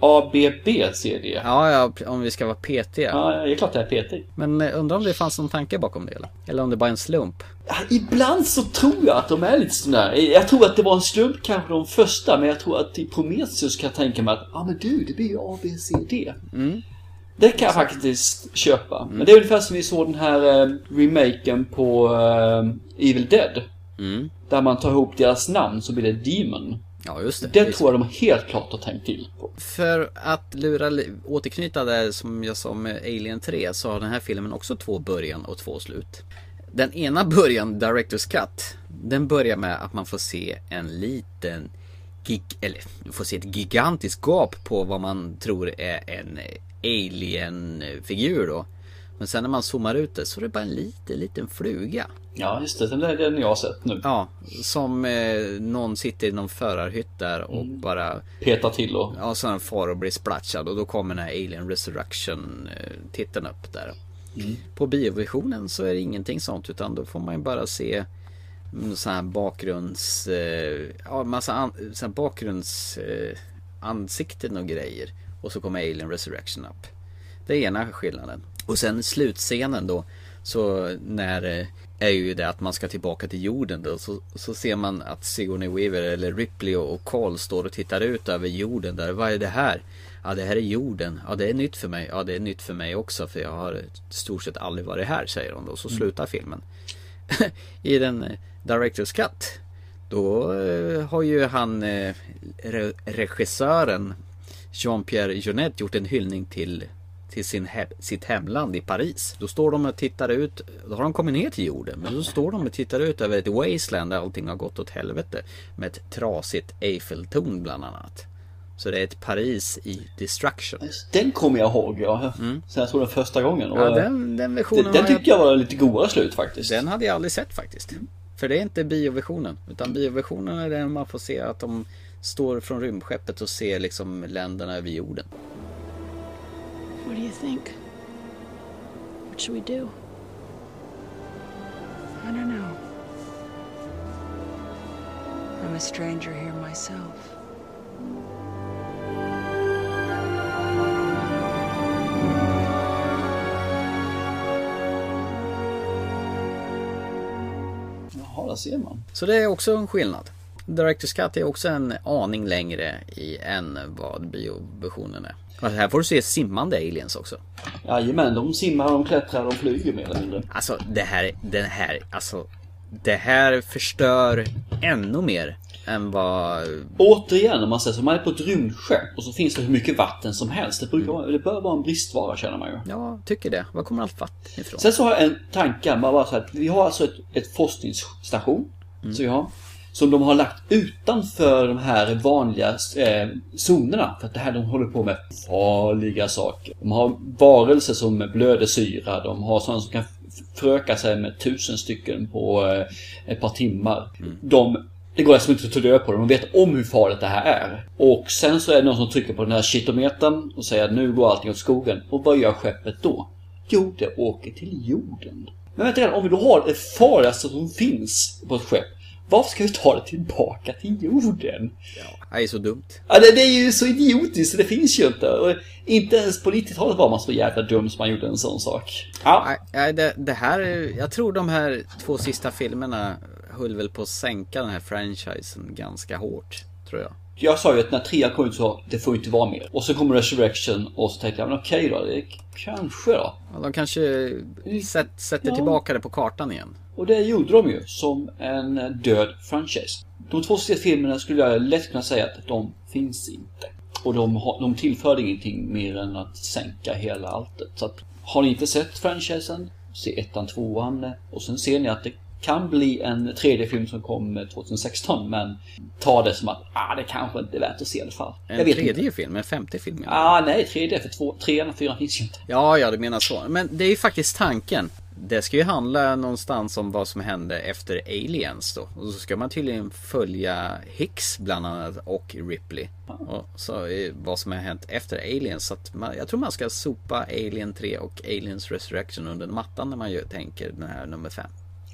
ABB CD. Ja, ja, om vi ska vara petiga. Ja, det är klart det är PT. Men eh, undrar om det fanns någon tanke bakom det eller? Eller om det bara är en slump? Ibland så tror jag att de är lite sådär. Jag tror att det var en slump kanske de första, men jag tror att i Prometheus kan jag tänka mig att ja ah, men du, det blir ju ABCD. Det kan jag faktiskt köpa. Men det är ungefär som vi såg den här eh, remaken på eh, Evil Dead. Där man tar ihop deras namn så blir det Demon. Ja, just det. Det Visst. tror jag de helt klart har tänkt till på. För att lura, återknyta där som jag sa med Alien 3 så har den här filmen också två början och två slut. Den ena början, Director's Cut, den börjar med att man får se en liten gig, eller får se ett gigantiskt gap på vad man tror är en alien-figur då. Men sen när man zoomar ut det så är det bara en liten, liten fluga. Ja, just det. Den är den jag har sett nu. Ja, som eh, någon sitter i någon förarhytt där och bara Petar till och... Ja, så han far och blir splatchad och då kommer den här Alien Resurrection eh, upp där. På biovisionen så är det ingenting sånt utan då får man ju bara se mm, sån här bakgrunds... Eh, ja, massa an, sån bakgrunds eh, ansikten och grejer. Och så kommer Alien Resurrection upp. Det är ena skillnaden. Och sen slutscenen då. Så när eh, är ju det att man ska tillbaka till jorden då. Så, så ser man att Sigourney Weaver eller Ripley och Carl står och tittar ut över jorden där. Vad är det här? Ja det här är jorden. Ja det är nytt för mig. Ja det är nytt för mig också för jag har stort sett aldrig varit här säger hon då. Så slutar filmen. I den eh, Director's Cut. Då eh, har ju han re- regissören Jean-Pierre Jeunet gjort en hyllning till till sin he- sitt hemland i Paris. Då står de och tittar ut. Då har de kommit ner till jorden. Men då står de och tittar ut över ett wasteland där allting har gått åt helvete. Med ett trasigt Eiffeltorn bland annat. Så det är ett Paris i destruction. Den kommer jag ihåg, ja. Sen jag såg den första gången. Ja, den, den versionen den, den har jag- tyckte jag var lite godare slut faktiskt. Den hade jag aldrig sett faktiskt. För det är inte bioversionen. Utan bioversionen är den man får se att de står från rymdskeppet och ser liksom länderna över jorden. What do you think? What should we do? I don't know. I'm a stranger here myself. Jaha, där ser man. Så det är också en skillnad. Director's Cut är också en aning längre i än vad bioversionen är. Och här får du se simmande aliens också. Jajamän, de simmar, de klättrar, de flyger mer eller mindre. Alltså det här, den här, alltså det här förstör ännu mer än vad... Återigen, om man säger så, man är på ett rymdskepp och så finns det hur mycket vatten som helst. Det, brukar vara, det bör vara en bristvara känner man ju. Ja, tycker det. Var kommer allt vatten ifrån? Sen så har jag en tanke, bara, bara så här, vi har alltså ett, ett forskningsstation. Så vi har, som de har lagt utanför de här vanliga eh, zonerna. För att det här de håller på med farliga saker. De har varelser som blöder syra. De har sådana som kan föröka sig med tusen stycken på eh, ett par timmar. De, det går liksom inte att ta död på dem. De vet om hur farligt det här är. Och sen så är det någon som trycker på den här shitometern och säger att nu går allting åt skogen. Och vad gör skeppet då? Jo, det åker till jorden. Men vänta om vi då har det farligaste som finns på ett skepp. Varför ska vi ta det tillbaka till jorden? Det är så dumt. Ja, det, det är ju så idiotiskt så det finns ju inte. Och inte ens på 90-talet var man så jävla dum som man gjorde en sån sak. Ja. Nej, det, det här, är- jag tror de här två sista filmerna höll väl på att sänka den här franchisen ganska hårt, tror jag. Jag sa ju att när trean kom ut så det får inte vara mer. Och så kommer Resurrection och så tänkte jag, men okej då, det kanske då. Ja, de kanske sätt, sätter tillbaka det på kartan igen. Och det gjorde de ju som en död franchise. De två sista filmerna skulle jag lätt kunna säga att de finns inte. Och de, har, de tillförde ingenting mer än att sänka hela alltet. Så att, har ni inte sett franchisen, se ettan, tvåan och sen ser ni att det kan bli en tredje film som kommer 2016 men ta det som att ah, det kanske inte är värt att se i alla fall. En tredje inte. film, en femte film. ja. Ah, nej, tredje för två, trean och fyran finns ju inte. Ja, ja, du menar så. Men det är ju faktiskt tanken. Det ska ju handla någonstans om vad som hände efter Aliens då. Och så ska man tydligen följa Hicks bland annat och Ripley. Och så vad som har hänt efter Aliens. Så man, jag tror man ska sopa Alien 3 och Aliens Resurrection under mattan när man gör, tänker den här nummer 5.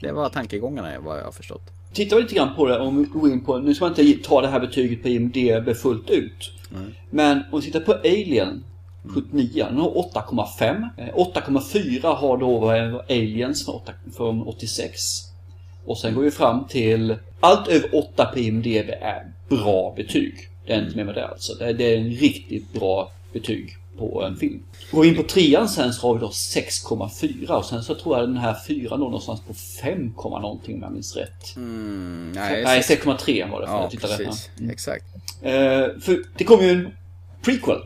Det var tankegångarna vad jag har förstått. Tittar vi lite grann på det om vi går in på, nu ska man inte ta det här betyget på IMDB fullt ut. Men om vi tittar på Alien 79, den har 8,5. Eh, 8,4 har då Aliens från, 8, från 86. Och sen går vi fram till, allt över 8 på IMDB är bra betyg. Det är inte mer med det alltså. Det är, det är en riktigt bra betyg på en film. Går in på trean sen så har vi då 6,4 och sen så tror jag den här fyran då någonstans på 5, någonting om jag minns rätt. Mm, Nej, 6,3 var det för Ja, jag tittade rätt. precis. Exakt. Eh, för det kom ju en prequel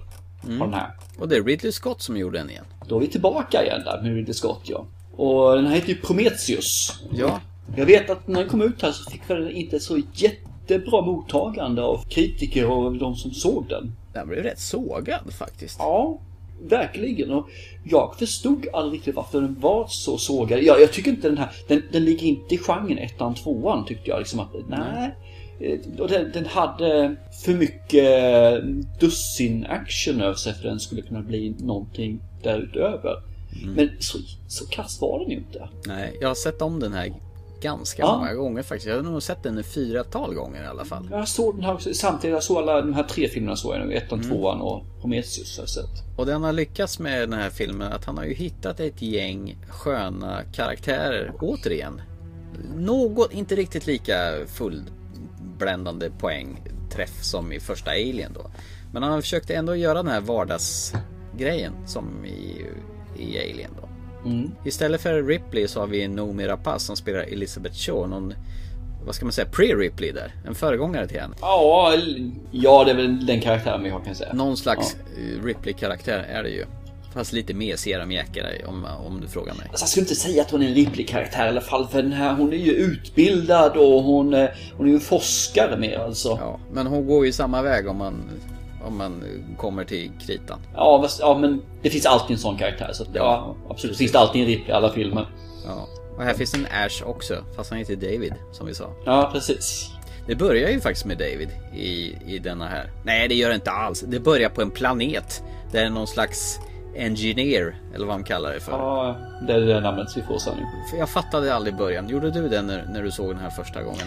Mm. av den här. Och det är Ridley Scott som gjorde den igen. Då är vi tillbaka igen där med Ridley Scott ja. Och den här heter ju Prometheus. Ja. Jag vet att när den kom ut här så fick den inte så jättebra mottagande av kritiker och de som såg den. Den blev rätt sågad faktiskt. Ja, verkligen. Och jag förstod aldrig riktigt varför den var så sågad. Jag, jag tycker inte den här, den, den ligger inte i genren ettan, tvåan tyckte jag. Liksom att, nej. Eh, Och den, den hade för mycket dussin action över sig för den skulle kunna bli någonting därutöver. Men så, så kass var den ju inte. Nej, jag har sett om den här ganska Ja. många gånger faktiskt. Jag har nog sett den fyratal gånger i alla fall. Jag såg den här samtidigt, jag såg alla de här tre filmerna såg jag nu. Ettan, tvåan och Prometheus har jag sett. Och den har lyckats med den här filmen att han har ju hittat ett gäng sköna karaktärer återigen. Något, inte riktigt lika fullbländande poängträff som i första Alien då. Men han har försökt ändå göra den här vardagsgrejen som i, i Alien då. Mm. Istället för Ripley så har vi Noomi Rapace som spelar Elizabeth Shaw. Någon, vad ska man säga, pre-Ripley där. En föregångare till henne. Ja, ja, det är väl den karaktären vi har kan jag säga. Någon slags eh, Ripley-karaktär är det ju. Fast lite mesigare mjäkigare om, om du frågar mig. Alltså, jag skulle inte säga att hon är en Ripley-karaktär i alla fall, för den här, hon är ju utbildad och hon, eh, hon är ju forskare mer alltså. Ja, men hon går ju samma väg om man, om man kommer till kritan. Ja, fast- ja, men det finns alltid en sån karaktär. Så att, ja, Ja, absolut. Det finns det alltid en Ripley i alla filmer. Ja. Och här finns en Ash också, fast han heter David som vi sa. Ja, precis. Det börjar ju faktiskt med David i, i denna här. Nej, det gör det inte alls. Det börjar på en planet. Där är någon slags engineer, eller vad de kallar det för. Ja, det är det namnet vi får sen jag fattade aldrig i början. Gjorde du det när, när du såg den här första gången?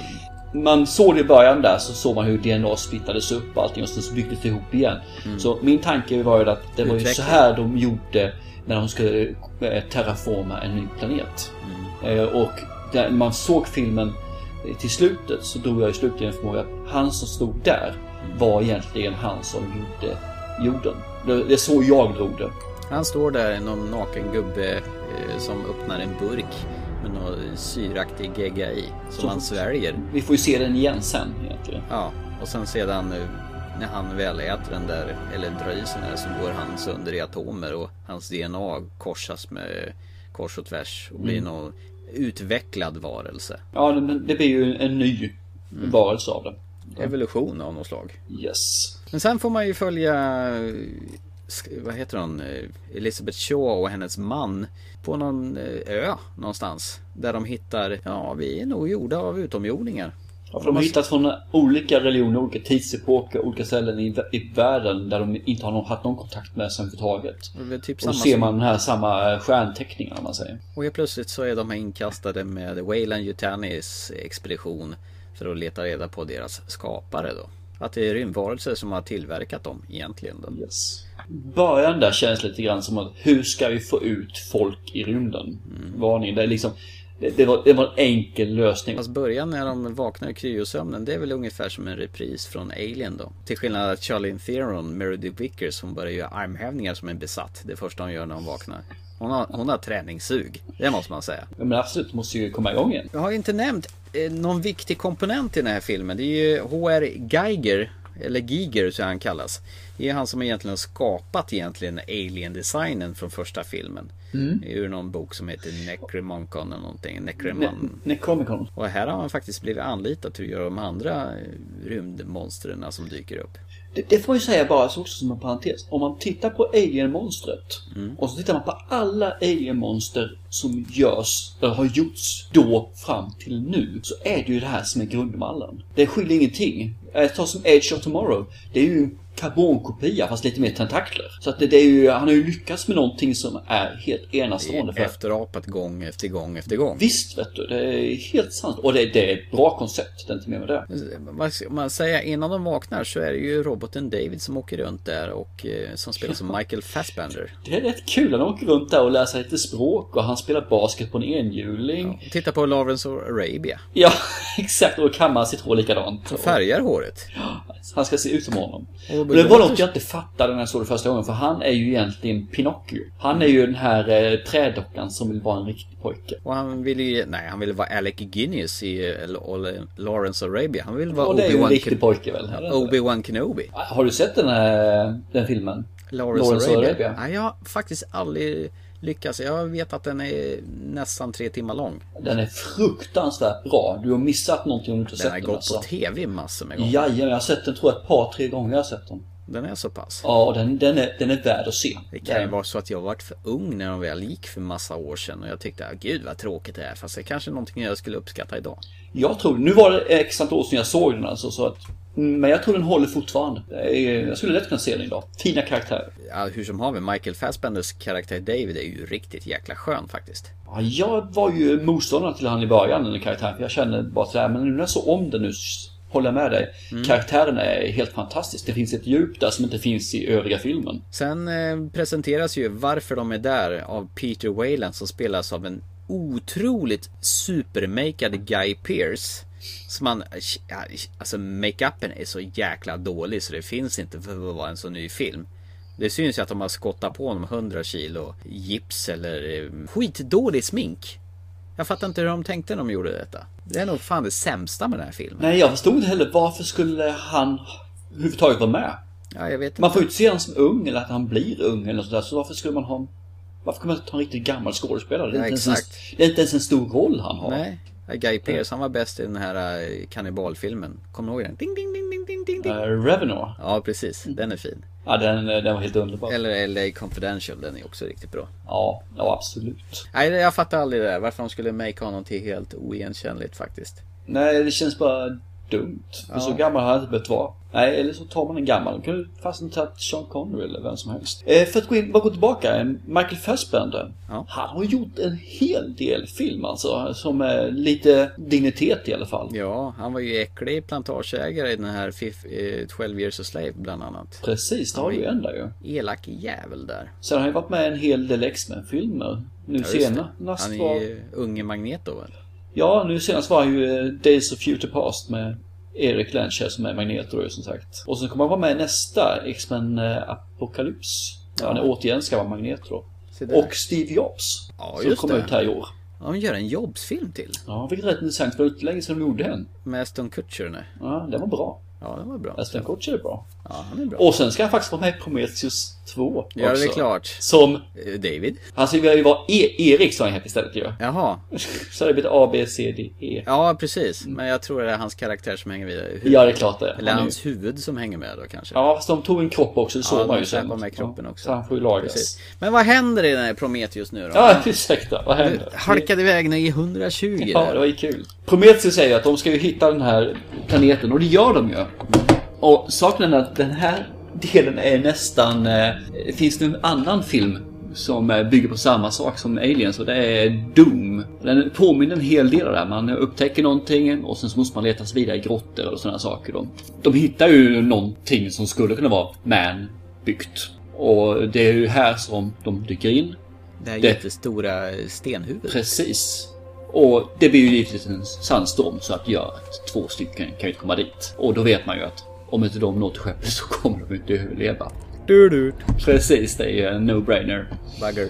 Man såg det i början där så såg man hur DNA splittades upp och allting och sen så byggdes det ihop igen. Så min tanke var ju att det var ju så här de gjorde när de skulle eh, terraforma en ny planet. Eh, Och när man såg filmen till slutet så drog jag ju slutligen förmåga att han som stod där var egentligen han som gjorde jorden. Det, det är så jag drog det. Han står där, någon naken gubbe eh, som öppnar en burk med någon syraktig gegga i. Som Så- han sväljer. Vi får ju se den igen sen egentligen. Ja, och sen sedan eh, när han väl äter den där, eller drar i sig den där, så går han sönder i atomer och hans DNA korsas med kors och tvärs och blir Mm. någon utvecklad varelse. Ja, det, det blir ju en ny varelse av det. Evolution av något slag. Yes. Men sen får man ju följa vad heter hon, Eh, Elizabeth Shaw och hennes man på någon eh, ö någonstans. Där de hittar, ja vi är nog gjorda av utomjordingar. Ja, för de har hittat från olika religioner, olika tidsepoker, olika ställen i, i världen där de inte har någon, haft någon kontakt med sig överhuvudtaget. Typ Och då ser man den här samma eh, stjärnteckningarna om man säger. Och helt plötsligt så är de här inkastade med Wayland Yutanis expedition för att leta reda på deras skapare då. Att det är rymdvarelser som har tillverkat dem egentligen då. Yes. Början där känns lite grann som att hur ska vi få ut folk i rymden? Varning, det är liksom det, det, var, det var en enkel lösning. Fast början när de vaknar i kryosömnen det är väl ungefär som en repris från Alien då. Till skillnad av Charlie Theron, Meredith Vickers, hon börjar göra armhävningar som en besatt. Det första hon gör när hon vaknar. Hon har, hon har träningssug, det måste man säga. Ja, Men absolut, måste ju komma igång igen. Jag har inte nämnt eh, någon viktig komponent i den här filmen. Det är ju H.R. Geiger, eller Giger så han kallas. Det är han som egentligen har skapat egentligen Alien-designen från första filmen. Mm. Ur någon bok som heter Necromoncon eller någonting. Necromon. Ne- Necromicon. Och här har han faktiskt blivit anlitad till att göra de andra eh, rymdmonstren som dyker upp. Det, det får jag säga bara så också som en parentes. Om man tittar på Alien-monstret och så tittar man på alla Alien-monster som görs, eller har gjorts då fram till nu. Så är det ju det här som är grundmallen. Det skiljer ingenting. Jag tar som Edge of Tomorrow. Det är ju karbonkopia fast lite mer tentakler. Så att det, det är ju, han har ju lyckats med någonting som är helt enastående. För Efterapat gång efter gång efter gång. Visst vet du, det är helt sant. Och det, det är ett bra koncept, det är inte mer med det. Vad ska man säga? Innan de vaknar så är det ju roboten David som åker runt där och eh, som spelas av Michael Fassbender. Det är rätt kul. Han åker runt där och lär sig lite språk och han spelar basket på en enhjuling. Titta på Lawrence of Arabia. Ja, exakt. Och kammar sitt hår likadant. Och färgar håret. Han ska se ut som honom. Och Och det var något jag inte fattade när jag såg det första gången. För han är ju egentligen Pinocchio. Han är ju den här eh, trädockan som vill vara en riktig pojke. Och han ville ju, nej han ville vara Alec Guinness i eh, Lawrence Arabia. Han ville vara Och det är ju en Obi-Wan riktig Ken- pojke väl? Ja, Obi-Wan Kenobi. Har du sett den, här, den filmen? Lawrence, of Arabia. Nej, jag har faktiskt aldrig lyckats. Jag vet att den är nästan tre timmar lång. Den är fruktansvärt bra. Du har missat någonting om du inte har Den sett har den. gått alltså. på TV massor med gånger. Jajamän, jag har sett den tror jag ett par, tre gånger. Jag har sett den. Den är så pass. Ja, den, den, är, den är värd att se. Det kan ju vara så att jag varit för ung när de väl gick för massa år sedan och jag tyckte, ah, gud vad tråkigt det är. Fast det är kanske är någonting jag skulle uppskatta idag. Jag tror, nu var det x antal år sedan jag såg den alltså, så att, men jag tror den håller fortfarande. Jag skulle lätt kunna se den idag. Fina karaktärer. Ja, hur som haver, Michael Fassbenders karaktär David är ju riktigt jäkla skön faktiskt. Ja, jag var ju motståndare till han i början, den karaktären, för jag kände bara sådär, men nu när jag såg om den nu håller jag med dig. Karaktären är helt fantastisk. Det finns ett djup där som inte finns i övriga filmen. Sen eh, presenteras ju varför de är där av Peter Wayland som spelas av en otroligt supermakead Guy Pearce. Som man, alltså makeupen är så jäkla dålig så det finns inte för att vara en så ny film. Det syns ju att de har skottat på honom 100 kilo gips eller eh, skitdålig smink. Jag fattar inte hur de tänkte när de gjorde detta. Det är nog fan det sämsta med den här filmen. Nej, jag förstod inte heller varför skulle han överhuvudtaget vara med? Ja, jag vet inte. Man får ju inte se honom som ung eller att han blir ung eller sådär. Så varför skulle man ha varför kan man inte ta en riktigt gammal skådespelare? Det är, Ja, inte, ens en, det är inte ens en stor roll han har. Nej, Guy Pearce han var bäst i den här eh, kannibalfilmen. Kommer du ihåg den? Ding, ding, ding, ding, ding, ding, ding. Uh, Revenor. Ja, precis. Den är fin. Ja, den, den var helt underbar. Eller LA Confidential, den är också riktigt bra. Ja, ja absolut. Nej, jag fattar aldrig det där. Varför de skulle make honom till helt oigenkännligt faktiskt. Nej, det känns bara dumt. För Ja. så gammal inte behövt vara. Nej, eller så tar man en gammal. De kunde fastän tagit Sean Connery eller vem som helst. Eh, för att gå in, bara gå tillbaka. eh, Michael Fassbender. Ja. Han har gjort en hel del film alltså. Som är lite dignitet i alla fall. Ja, han var ju äcklig plantageägare i den här fif- eh, 12 years a slave bland annat. Precis, det har var ju en där ju. Elak jävel där. Sen har han ju varit med i en hel del X-Men-filmer. Nu Ja, senast Han är var... ju unge Magneto väl? Ja, nu senast var han ju eh, Days of Future Past med Erik Lencher som är Magneto som sagt. Och sen kommer han vara med nästa X-Men eh, Apocalypse. Ja. Han är återigen ska vara Magneto. Och Steve Jobs. Ja, som kommer det. ut här i år. Ja, de gör en jobbsfilm till. Ja, vilket är rätt intressant för det var inte länge sedan de gjorde en. Med Aston Kutcher nu. Ja, den var bra. Ja, den var bra. Aston Kutcher är bra. Ja, han är bra. Och sen ska han faktiskt vara med i Prometheus 2 också. Ja, det är klart. Som, Eh, David? han skulle ju vara e Erik som han heter istället ju. Jaha. Så det blir A, B, C, D, E. Ja, precis. Men jag tror det är hans karaktär som hänger vidare. Huvud- Ja, det är klart det. Eller Han är hans huvud som hänger med då kanske. Ja, fast de tog en kropp också, det såg Ja, man de ju sen. släpper med kroppen också. Så han får ju lagras. Precis. Men vad händer i den här Prometheus nu då? Ja, ursäkta, vad Du händer? halkade iväg ner i 120 Ja, där. det var ju kul. Prometheus säger att de ska ju hitta den här planeten och det gör de ju. Och saken är att den här delen är nästan... Eh, finns det en annan film som eh, bygger på samma sak som Aliens och det är Doom. Den påminner en hel del av det här. Man upptäcker någonting och sen så måste man leta sig vidare i grottor och sådana saker. De, de hittar ju någonting som skulle kunna vara man-byggt. Och det är ju här som de dyker in. Det här jättestora stenhuvudet. Precis. Och det blir ju givetvis en sandstorm så att gör att två stycken kan ju komma dit. Och då vet man ju att om inte de når till skeppet så kommer de inte överleva. Du, du. Precis, det är en no-brainer. Bugger.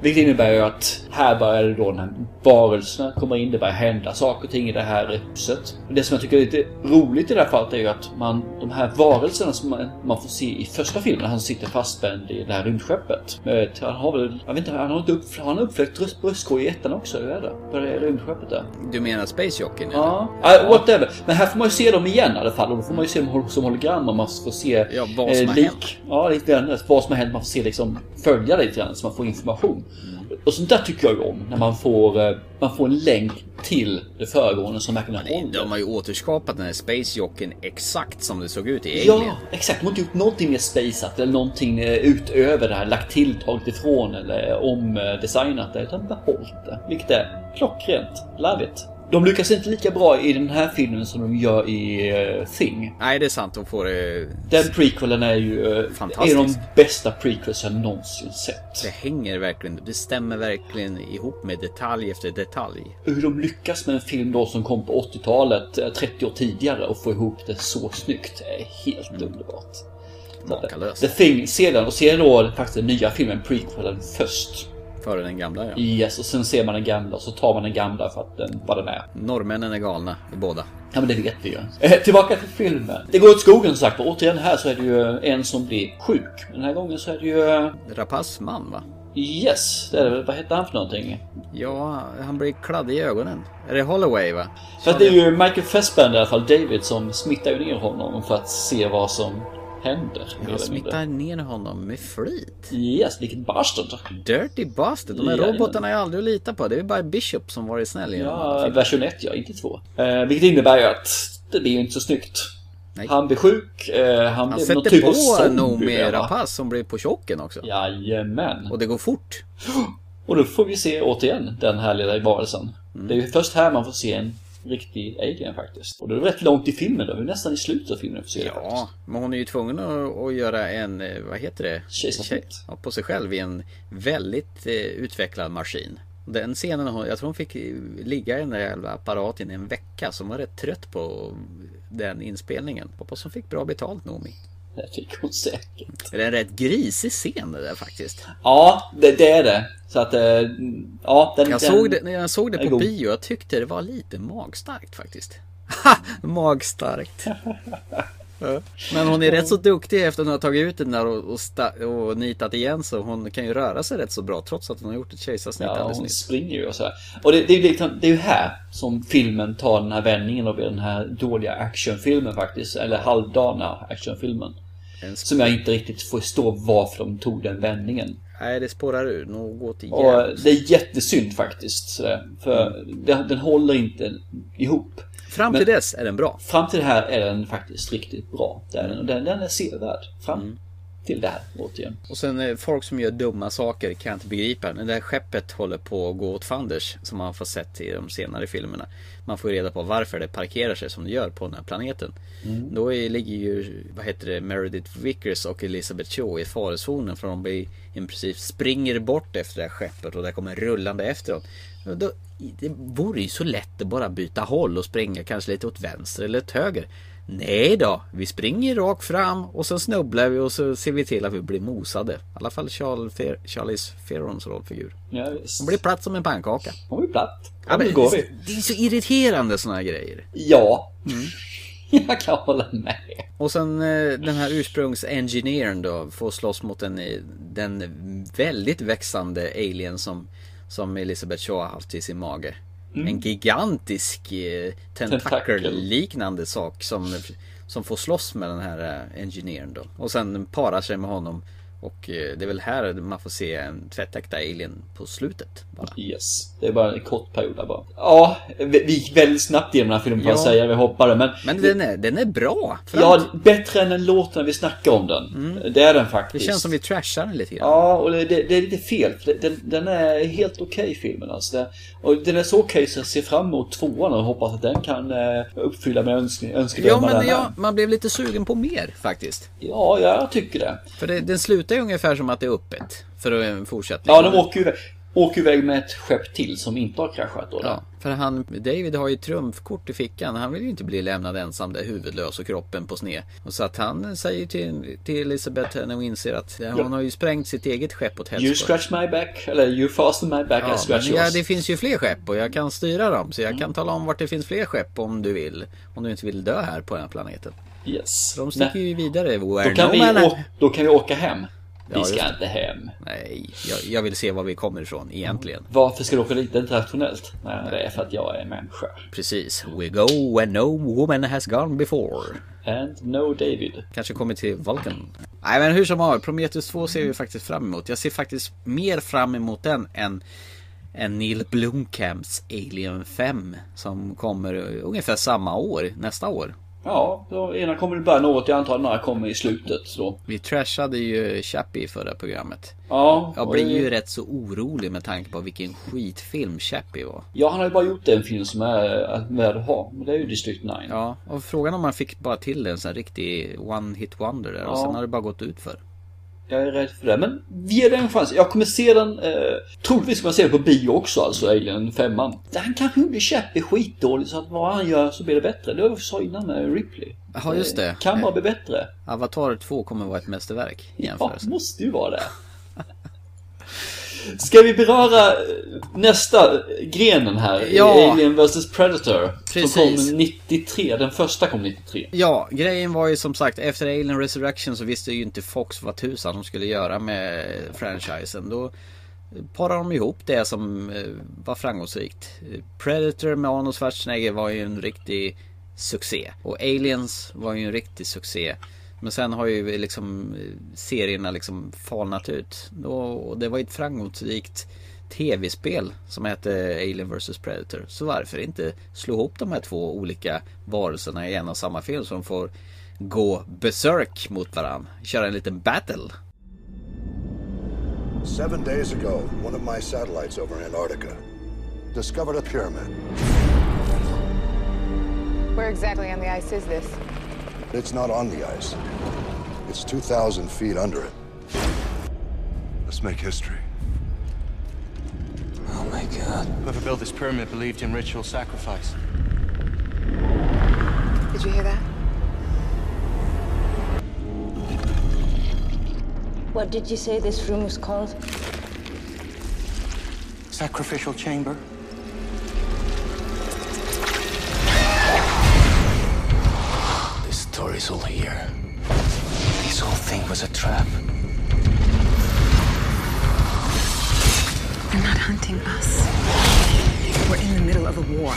Vilket innebär ju att här börjar då när varelserna kommer in, det börjar hända saker och ting i det här huset. Det som jag tycker är lite roligt i det här fallet är ju att man, de här varelserna som man, man får se i första filmen, han sitter fastspänd i det här rymdskeppet. Eh, Han har väl, jag vet inte, han har inte upp, har han uppfläckt bröst- bröstkorg i ettan också? Hur är det? På det rymdskeppet där? Du menar Space Jockeyn? Ja, uh, whatever. Men här får man ju se dem igen i alla fall. Och då får man ju se dem som hologram och man får se Ja, vad som har lik. hänt. Ja, lite grann vad som har hänt. Man får se liksom följa det lite grann så man får information. Mm. Och sånt där tycker jag ju om. När man får, eh, man får en länk till det föregående som verkligen håller. De har ju återskapat den här Space Jockeyn exakt som det såg ut i Ja, Alien. exakt. De har inte gjort någonting mer spaceat eller någonting eh, utöver det här. Lagt till, tagit ifrån eller omdesignat det. Utan behållit det. Vilket är klockrent. Love it. De lyckas inte lika bra i den här filmen som de gör i uh, Thing. Nej, det är sant. De får det... Den prequelen är ju uh, Fantastisk. en av de bästa prequels jag någonsin sett. Det hänger verkligen. Det stämmer verkligen ihop med detalj efter detalj. Hur de lyckas med en film då som kom på 80-talet, eh, 30 år tidigare och få ihop det så snyggt är helt underbart. Så att, Makalöst. The Thing, se den och se då faktiskt den nya filmen, prequelen, först. Före den gamla ja. Yes, och sen ser man den gamla och så tar man den gamla för att den, vad den är. Norrmännen är galna i båda. Ja men det vet vi ju. Eh, tillbaka till filmen. Det går åt skogen som sagt och återigen här så är det ju en som blir sjuk. Den här gången så är det ju... eh, Rapace man va? Yes, det är det. Vad heter han för någonting? Ja, han blir kladdig i ögonen. Är det Holloway va? För det är ju Michael Fassbender i alla fall, David, som smittar ju ner honom för att se vad som händer. Han smittar ner honom med flit. Yes, vilket bastard. Dirty bastard. De här Jajamän. robotarna är jag aldrig att lita på. Det är bara Bishop som varit snäll Ja, version 1 ja, inte 2. Eh, vilket innebär ju att det blir ju inte så snyggt. Nej. Han blir sjuk, eh, han, Han sätter typ på? Rapace som blir på chocken också. Jajamän. Och det går fort. Och då får vi se återigen den här lilla varelsen. Mm. Det är ju först här man får se en riktig alien faktiskt. Och det är rätt långt i filmen då, vi är nästan i slutet av filmen får se det faktiskt. Ja, men hon är ju tvungen att, göra en, eh, vad heter det? Kejsarsnitt. Ja, på sig själv i en väldigt eh, utvecklad maskin. Den scenen, jag tror hon fick eh, ligga i den där jävla apparaten i en vecka. Så hon var rätt trött på den inspelningen. Hoppas hon fick bra betalt Noomi. Det fick hon säkert. Det är en rätt grisig scen det där faktiskt. Ja, det, det är det. Så att, eh, ja, den... Jag såg det, när jag såg det på god. bio, jag tyckte det var lite magstarkt faktiskt. Ha! Magstarkt. Men hon är rätt så duktig efter att hon har tagit ut den där och, och, sta- och nitat igen så hon kan ju röra sig rätt så bra trots att hon har gjort ett kejsarsnitt Ja, alldeles hon nyss. springer ju och så här. Och det, det, är ju liksom, det är ju här som filmen tar den här vändningen och blir den här dåliga actionfilmen faktiskt. Eller halvdana actionfilmen. Som jag inte riktigt förstår varför de tog den vändningen. Nej, det spårar ur. Något Och jävligt. det är jättesynd faktiskt. Sådär, för den, den håller inte ihop. Fram men- till dess är den bra. Fram till det här är den faktiskt riktigt bra. Den, och den, den är sevärd. Fram Mm. Till det här återigen. Och sen eh, folk som gör dumma saker kan jag inte begripa. Det här skeppet håller på att gå åt fanders som man får sett i de senare filmerna. Man får ju reda på varför det parkerar sig som det gör på den här planeten. Mm. Då är, ligger ju, vad heter det, Meredith Vickers och Elizabeth Cho i farozonen. För de blir, i princip springer bort efter det här skeppet och det kommer rullande efter dem. Då, det vore ju så lätt att bara byta håll och springa kanske lite åt vänster eller åt höger. Nej då, vi springer rakt fram och så snubblar vi och så ser vi till att vi blir mosade. I alla fall Charles Fer- Charlize Therons rollfigur. Ja, visst. Hon blir platt som en pannkaka. Hon blir platt. Ja, men går vi. Det är så irriterande såna här grejer. Ja. Jag kan hålla med. Och sen eh, den här ursprungsengineern då får slåss mot den, eh, den väldigt växande alien som, som Elizabeth Shaw har haft i sin mage. En gigantisk eh, tentakel-liknande sak som, som får slåss med den här eh, engineern då. Och sen parar sig med honom. Och eh, det är väl här man får se en tvättäkta alien på slutet bara. Yes. Det är bara en kort period där bara. Ja, vi gick väldigt snabbt igenom den här filmen jag Ja. säga. Vi hoppade. Men, Men den är, den är bra. Ja, bättre än den låten vi snackade om den. Det är den det faktiskt. känns som vi trashar den lite grann. Ja, och det, det, det är lite fel. Den, den är helt okej filmen alltså. Det, och den är så okej så jag ser fram emot tvåan och hoppas att den kan eh, uppfylla mina önske, Ja önskedrömmar. men den ja, man blev lite sugen på mer faktiskt. ja, jag tycker det. För det, den slutar ju ungefär som att det är öppet. För att en fortsättning. Ja, de åker ju åker iväg med ett skepp till som inte har kraschat då. Ja, för han, David har ju trumfkort i fickan. Han vill ju inte bli lämnad ensam där huvudlös och kroppen på sned. Och så att han säger till, till Elisabeth när hon inser att ja, hon har ju sprängt sitt eget skepp åt You helskotta. scratch my back, eller you fasten my back, I Ja, scratch men ja, yours. det finns ju fler skepp och jag kan styra dem. Så jag kan tala om vart det finns fler skepp om du vill. Om du inte vill dö här på den här planeten. Yes. De sticker Nej, ju vidare. då, kan no vi då kan vi åka hem. Vi Ja, ska just det. inte hem. Nej, jag, jag vill se var vi kommer ifrån egentligen. Varför ska du åka dit internationellt? Nej, det är för att jag är människa. Precis. We go where no woman has gone before. And no David. Kanske kommer till Vulcan. Nej men hur som har, Prometheus 2 ser vi faktiskt fram emot. Jag ser faktiskt mer fram emot den än, än Neil Blomkamps Alien 5. Som kommer ungefär samma år, nästa år. Ja, då ena kommer i början av året, jag antar den andra kommer i slutet. Så. Vi trashade ju Chappie i förra programmet. Ja, Jag och blir det- ju rätt så orolig med tanke på vilken skitfilm Chappie var. Ja, han har ju bara gjort en film som är värd att ha. Men det är ju District 9. Ja, och frågan om man fick bara till en sån riktig one hit wonder där och Ja. sen har det bara gått ut för. Jag är rädd för det. Men ge den en chans. Jag kommer se den, eh, troligtvis kommer jag se den på bio också, alltså Alien 5. Han kanske blir Chappie skitdålig så att vad han gör så blir det bättre. Det var vad vi sa innan med Ripley. Ja, just det. Kan bara bli bättre. Avatar 2 kommer vara ett mästerverk i Ja, jämförelse. måste ju vara det. Ska vi beröra eh, nästa grenen här? Ja. Alien vs Predator. Som Precis. kom 93. Den första kom 93. Ja, grejen var ju som sagt efter Alien Resurrection så visste ju inte Fox vad tusan de skulle göra med franchisen. Då parade de ihop det som eh, var framgångsrikt. Predator med Arnold Schwarzenegger var ju en riktig succé. Och Aliens var ju en riktig succé. Men sen har ju liksom serierna liksom falnat ut. Och det var ju ett framgångsrikt tv-spel som hette Alien vs Predator. Så varför inte slå ihop de här två olika varelserna i en och samma film så de får gå berserk mot varann. Köra en liten battle. Seven days ago, one of my satellites over Antarctica discovered a pyramid. Where exactly on the ice is this? It's not on the ice. It's 2,000 feet under it. Let's make history. Oh my god. Whoever built this pyramid believed in ritual sacrifice. Did you hear that? What did you say this room was called? Sacrificial chamber? Story's all here. This whole thing was a trap. They're not hunting us. We're in the middle of a war.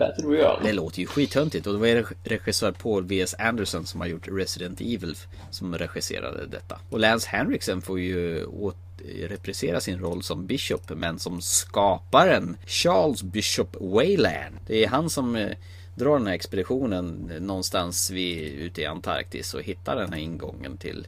Battle Royale. Det låter ju skittöntigt och det var reg- regissör Paul V.S. Anderson som har gjort Resident Evil som regisserade detta. Och Lance Henriksen får ju åt reprisera sin roll som Bishop men som skaparen Charles Bishop Wayland. Det är han som eh, drar den här expeditionen någonstans vid, ute i Antarktis och hittar den här ingången till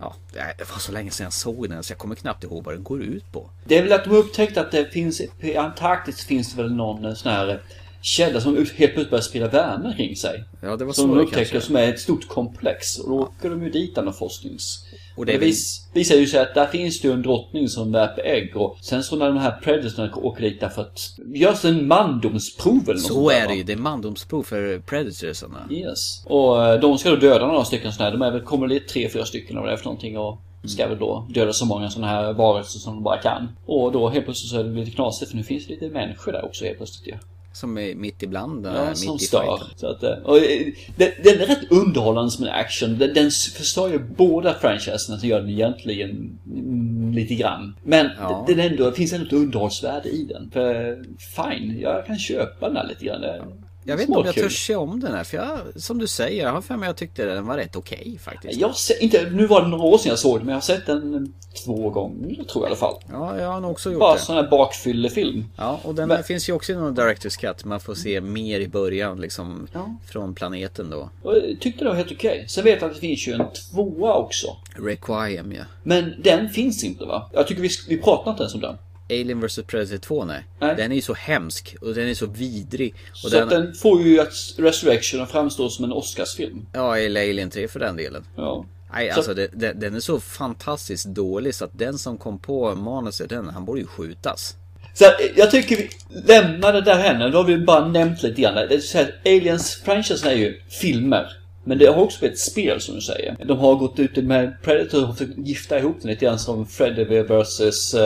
Ja, det var så länge sedan jag såg den så jag kommer knappt ihåg vad den går ut på. Det är väl att de har upptäckt att det finns, i Antarktis finns det väl någon eh, sån här källa som helt plötsligt börjar sprida värme kring sig. Ja, det var som så de upptäcker kanske. som är ett stort komplex. Och då åker de ju dit av forsknings... Och Och det det, vis, visar ju sig att där finns det ju en drottning som värper ägg och sen så när de här predatorna åker dit därför att görs en mandomsprov eller Så är det ju, det är mandomsprov för predatorsarna. Yes. Och eh, de ska då döda några stycken sådana här. De är väl, kommer det tre, fyra stycken av det för någonting och ska väl då döda så många sådana här varelser som de bara kan. Och då helt plötsligt så är det lite knasigt för nu finns det lite människor där också helt plötsligt ju. Som är mitt ibland. Ja, mitt som i stör. Så att, eh, och, eh, den, den är rätt underhållande som en action. Den, den förstör ju båda franchiserna så gör den egentligen mm, lite grann. Men Ja. den ändå, det finns ändå ett underhållsvärde i den. För fine, jag kan köpa den här lite grann. Är Jag vet inte om jag småkul. törs se om den här. För jag, som du säger, jag har för mig jag tyckte den var rätt okej faktiskt. Jag sett, inte, nu var det några år sedan jag såg den, men jag har sett den två gånger tror jag i alla fall. Ja, jag har nog också gjort Bara det. sån här bakfyllefilm. Ja, och den Men- finns ju också i någon Director's Cut. Man får se mer i början liksom. Ja. Från planeten då. Och jag tyckte det var helt okej. Sen vet jag att det finns ju en tvåa också. Requiem ja. Men den finns inte va? Jag tycker vi, vi pratar inte ens om den. Alien vs Predator 2 nej. Nej. Den är ju så hemsk och den är så vidrig. Så att den får ju att Resurrection att framstå som en Oscarsfilm. Ja, eller Alien 3 för den delen. Ja. Nej, Så- alltså det, det, den är så fantastiskt dålig så att den som kom på manuset, den, han borde ju skjutas. Så eh, jag tycker vi lämnar det där henne. Då har vi bara nämnt lite grann. Det är så här, Aliens franchisen är ju filmer. Men det har också blivit ett spel som du säger. De har gått ut med Predator och försökt gifta ihop den lite grann som Freddy vs uh,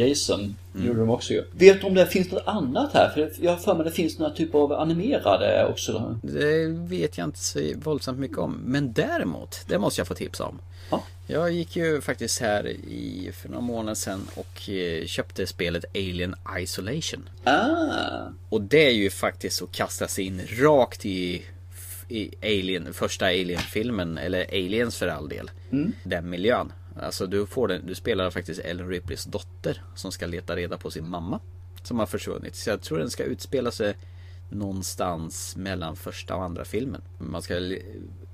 Jason. Mm. gjorde de också ju. Vet du om det finns något annat här? För jag har för mig det finns några typer av animerade också. Det vet jag inte så våldsamt mycket om. Men däremot, det måste jag få tipsa om. Ja. Jag gick ju faktiskt här i, för några månader sedan och eh, köpte spelet Alien Isolation. Ah! Och det är ju faktiskt att kasta sig in rakt i, i Alien, första Alien-filmen, eller Aliens för all del. Mm. Den miljön. Alltså du får den, du spelar faktiskt Ellen Ripleys dotter som ska leta reda på sin mamma. Som har försvunnit. Så jag tror den ska utspela sig någonstans mellan första och andra filmen. Man ska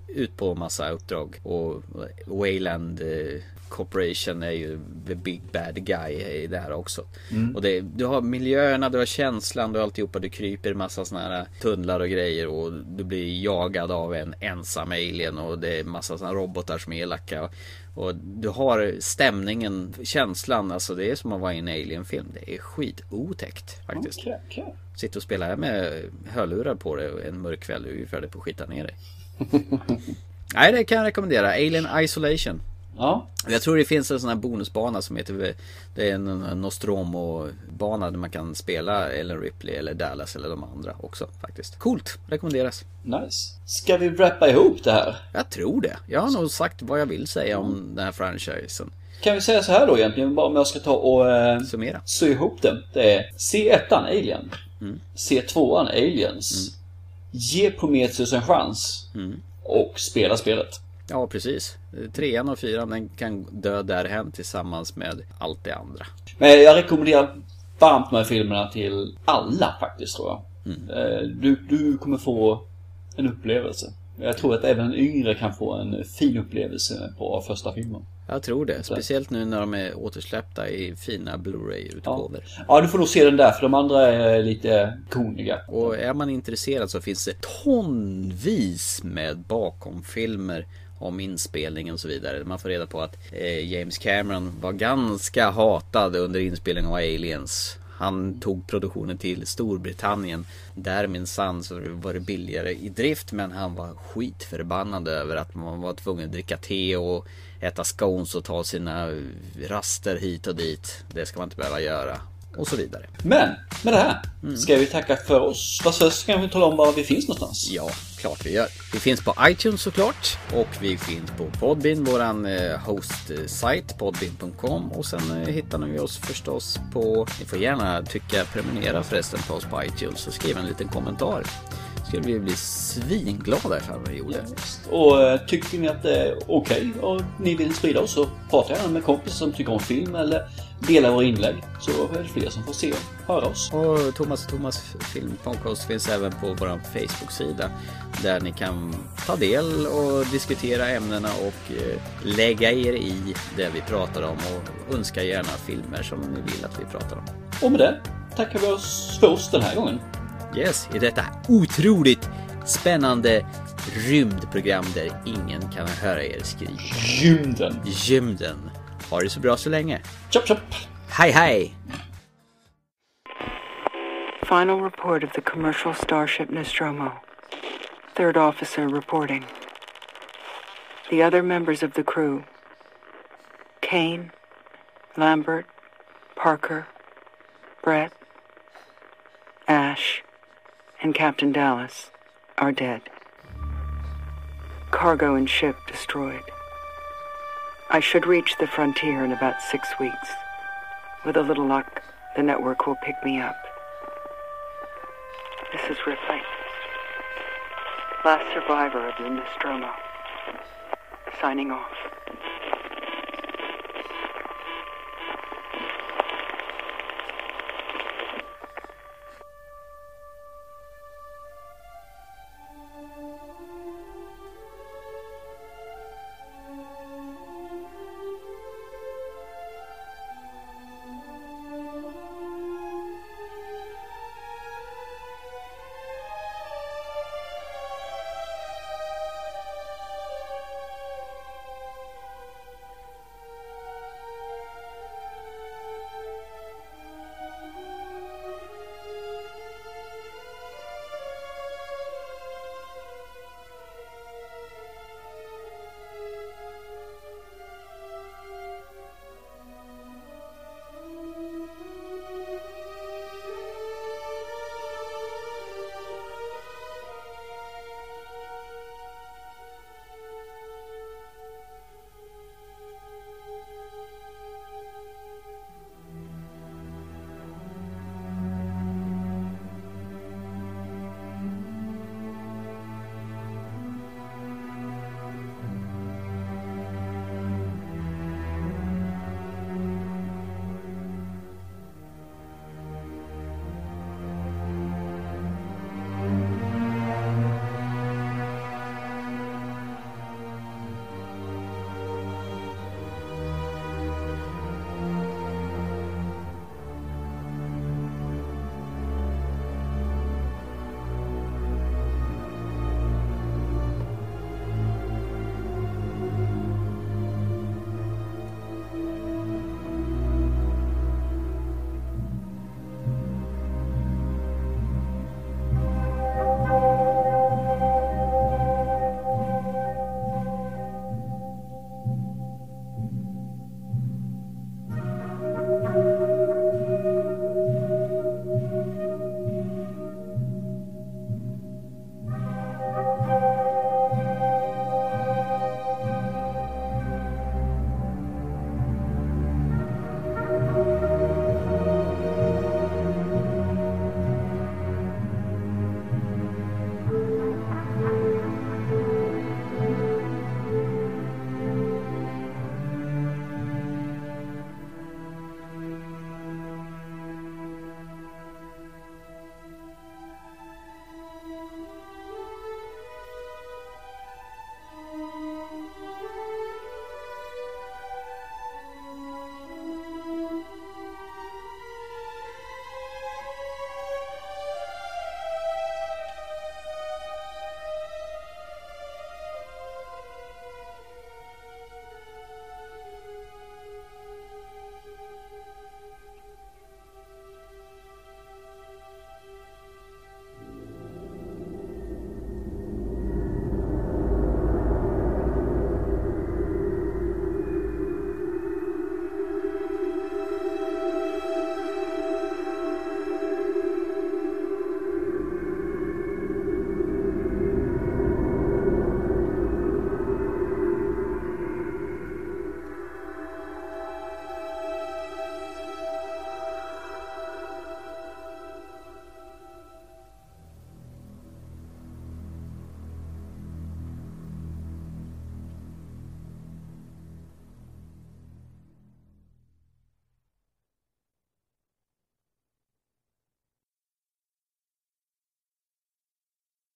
ut på massa uppdrag och Wayland eh, Corporation är ju the big bad guy i det här också. Mm. Och det, du har miljöerna, du har känslan, du har alltihopa. Du kryper i massa såna här tunnlar och grejer och du blir jagad av en ensam alien och det är massa här robotar som är elaka. Och du har stämningen, känslan, alltså det är som att vara i en alien-film. Det är skitotäckt faktiskt. Okej, okej. Sitter och spelar här med hörlurar på dig en mörk kväll, du är ju färdig på att skita ner dig. Nej, det kan jag rekommendera. Alien Isolation. Ja. Jag tror det finns en sån här bonusbana som heter Det är en Nostromo-bana där man kan spela Ellen Ripley eller Dallas eller de andra också faktiskt. Coolt, rekommenderas. Nice. Ska vi wrappa ihop det här? Jag tror det. Jag har nog sagt vad jag vill säga om den här franchisen. Kan vi säga så här då egentligen, bara om jag ska ta och eh, Summera. sy ihop det. Det är C1 Alien. Mm. C2 Aliens. Ge Prometheus en chans. Mm. Och spela spelet. Ja, precis. Trean och fyran den kan dö därhen tillsammans med allt det andra. Men jag rekommenderar varmt de här filmerna till alla faktiskt tror jag. Mm. Eh, Du, du kommer få en upplevelse. Jag tror att även en yngre kan få en fin upplevelse på första filmen. Jag tror det. Speciellt nu när de är återsläppta i fina Blu-ray-utgåvor. Ja, du får nog se den där för de andra är lite koniga. Och är man intresserad så finns det tonvis med bakomfilmer om inspelningen och så vidare. Man får reda på att eh, James Cameron var ganska hatad under inspelningen av Aliens. Han tog produktionen till Storbritannien. Där minsann så var det billigare i drift men han var skitförbannad över att man var tvungen att dricka te och äta scones och ta sina raster hit och dit. Det ska man inte behöva göra. Och så vidare. Men med det här Mm. ska vi tacka för oss. Fast först ska vi tala om var vi finns någonstans. Ja, klart vi gör. Vi finns på iTunes såklart. Och vi finns på Podbean, våran eh, host-sajt podbean.com. Och sen eh, hittar ni oss förstås på... Ni får gärna tycka, prenumerera förresten på oss på iTunes och skriva en liten kommentar. Skulle vi bli svinglada ifall vi gjorde. Och eh, tycker ni att det är okej och ni vill sprida oss så prata gärna med kompisar som tycker om film eller dela våra inlägg. Så är det fler som får se och höra oss. Och Thomas och Thomas filmpodcast finns även på vår Facebook-sida. Där ni kan ta del och diskutera ämnena och eh, lägga er i det vi pratar om och önska gärna filmer som ni vill att vi pratar om. Och med det tackar vi oss för oss den här gången. Yes, i detta otroligt spännande rymdprogram där ingen kan höra er skrika. Gymden. Gymden. Ha det så bra så länge. Chop chop. Hej hej! Final report of the commercial starship Nostromo. Third officer reporting. The other members of the crew Kane, Lambert, Parker, Brett, Ash, and Captain Dallas are dead. Cargo and ship destroyed. I should reach the frontier in about six weeks. With a little luck, the network will pick me up. This is Ripley, last survivor of the Nostromo. Signing off.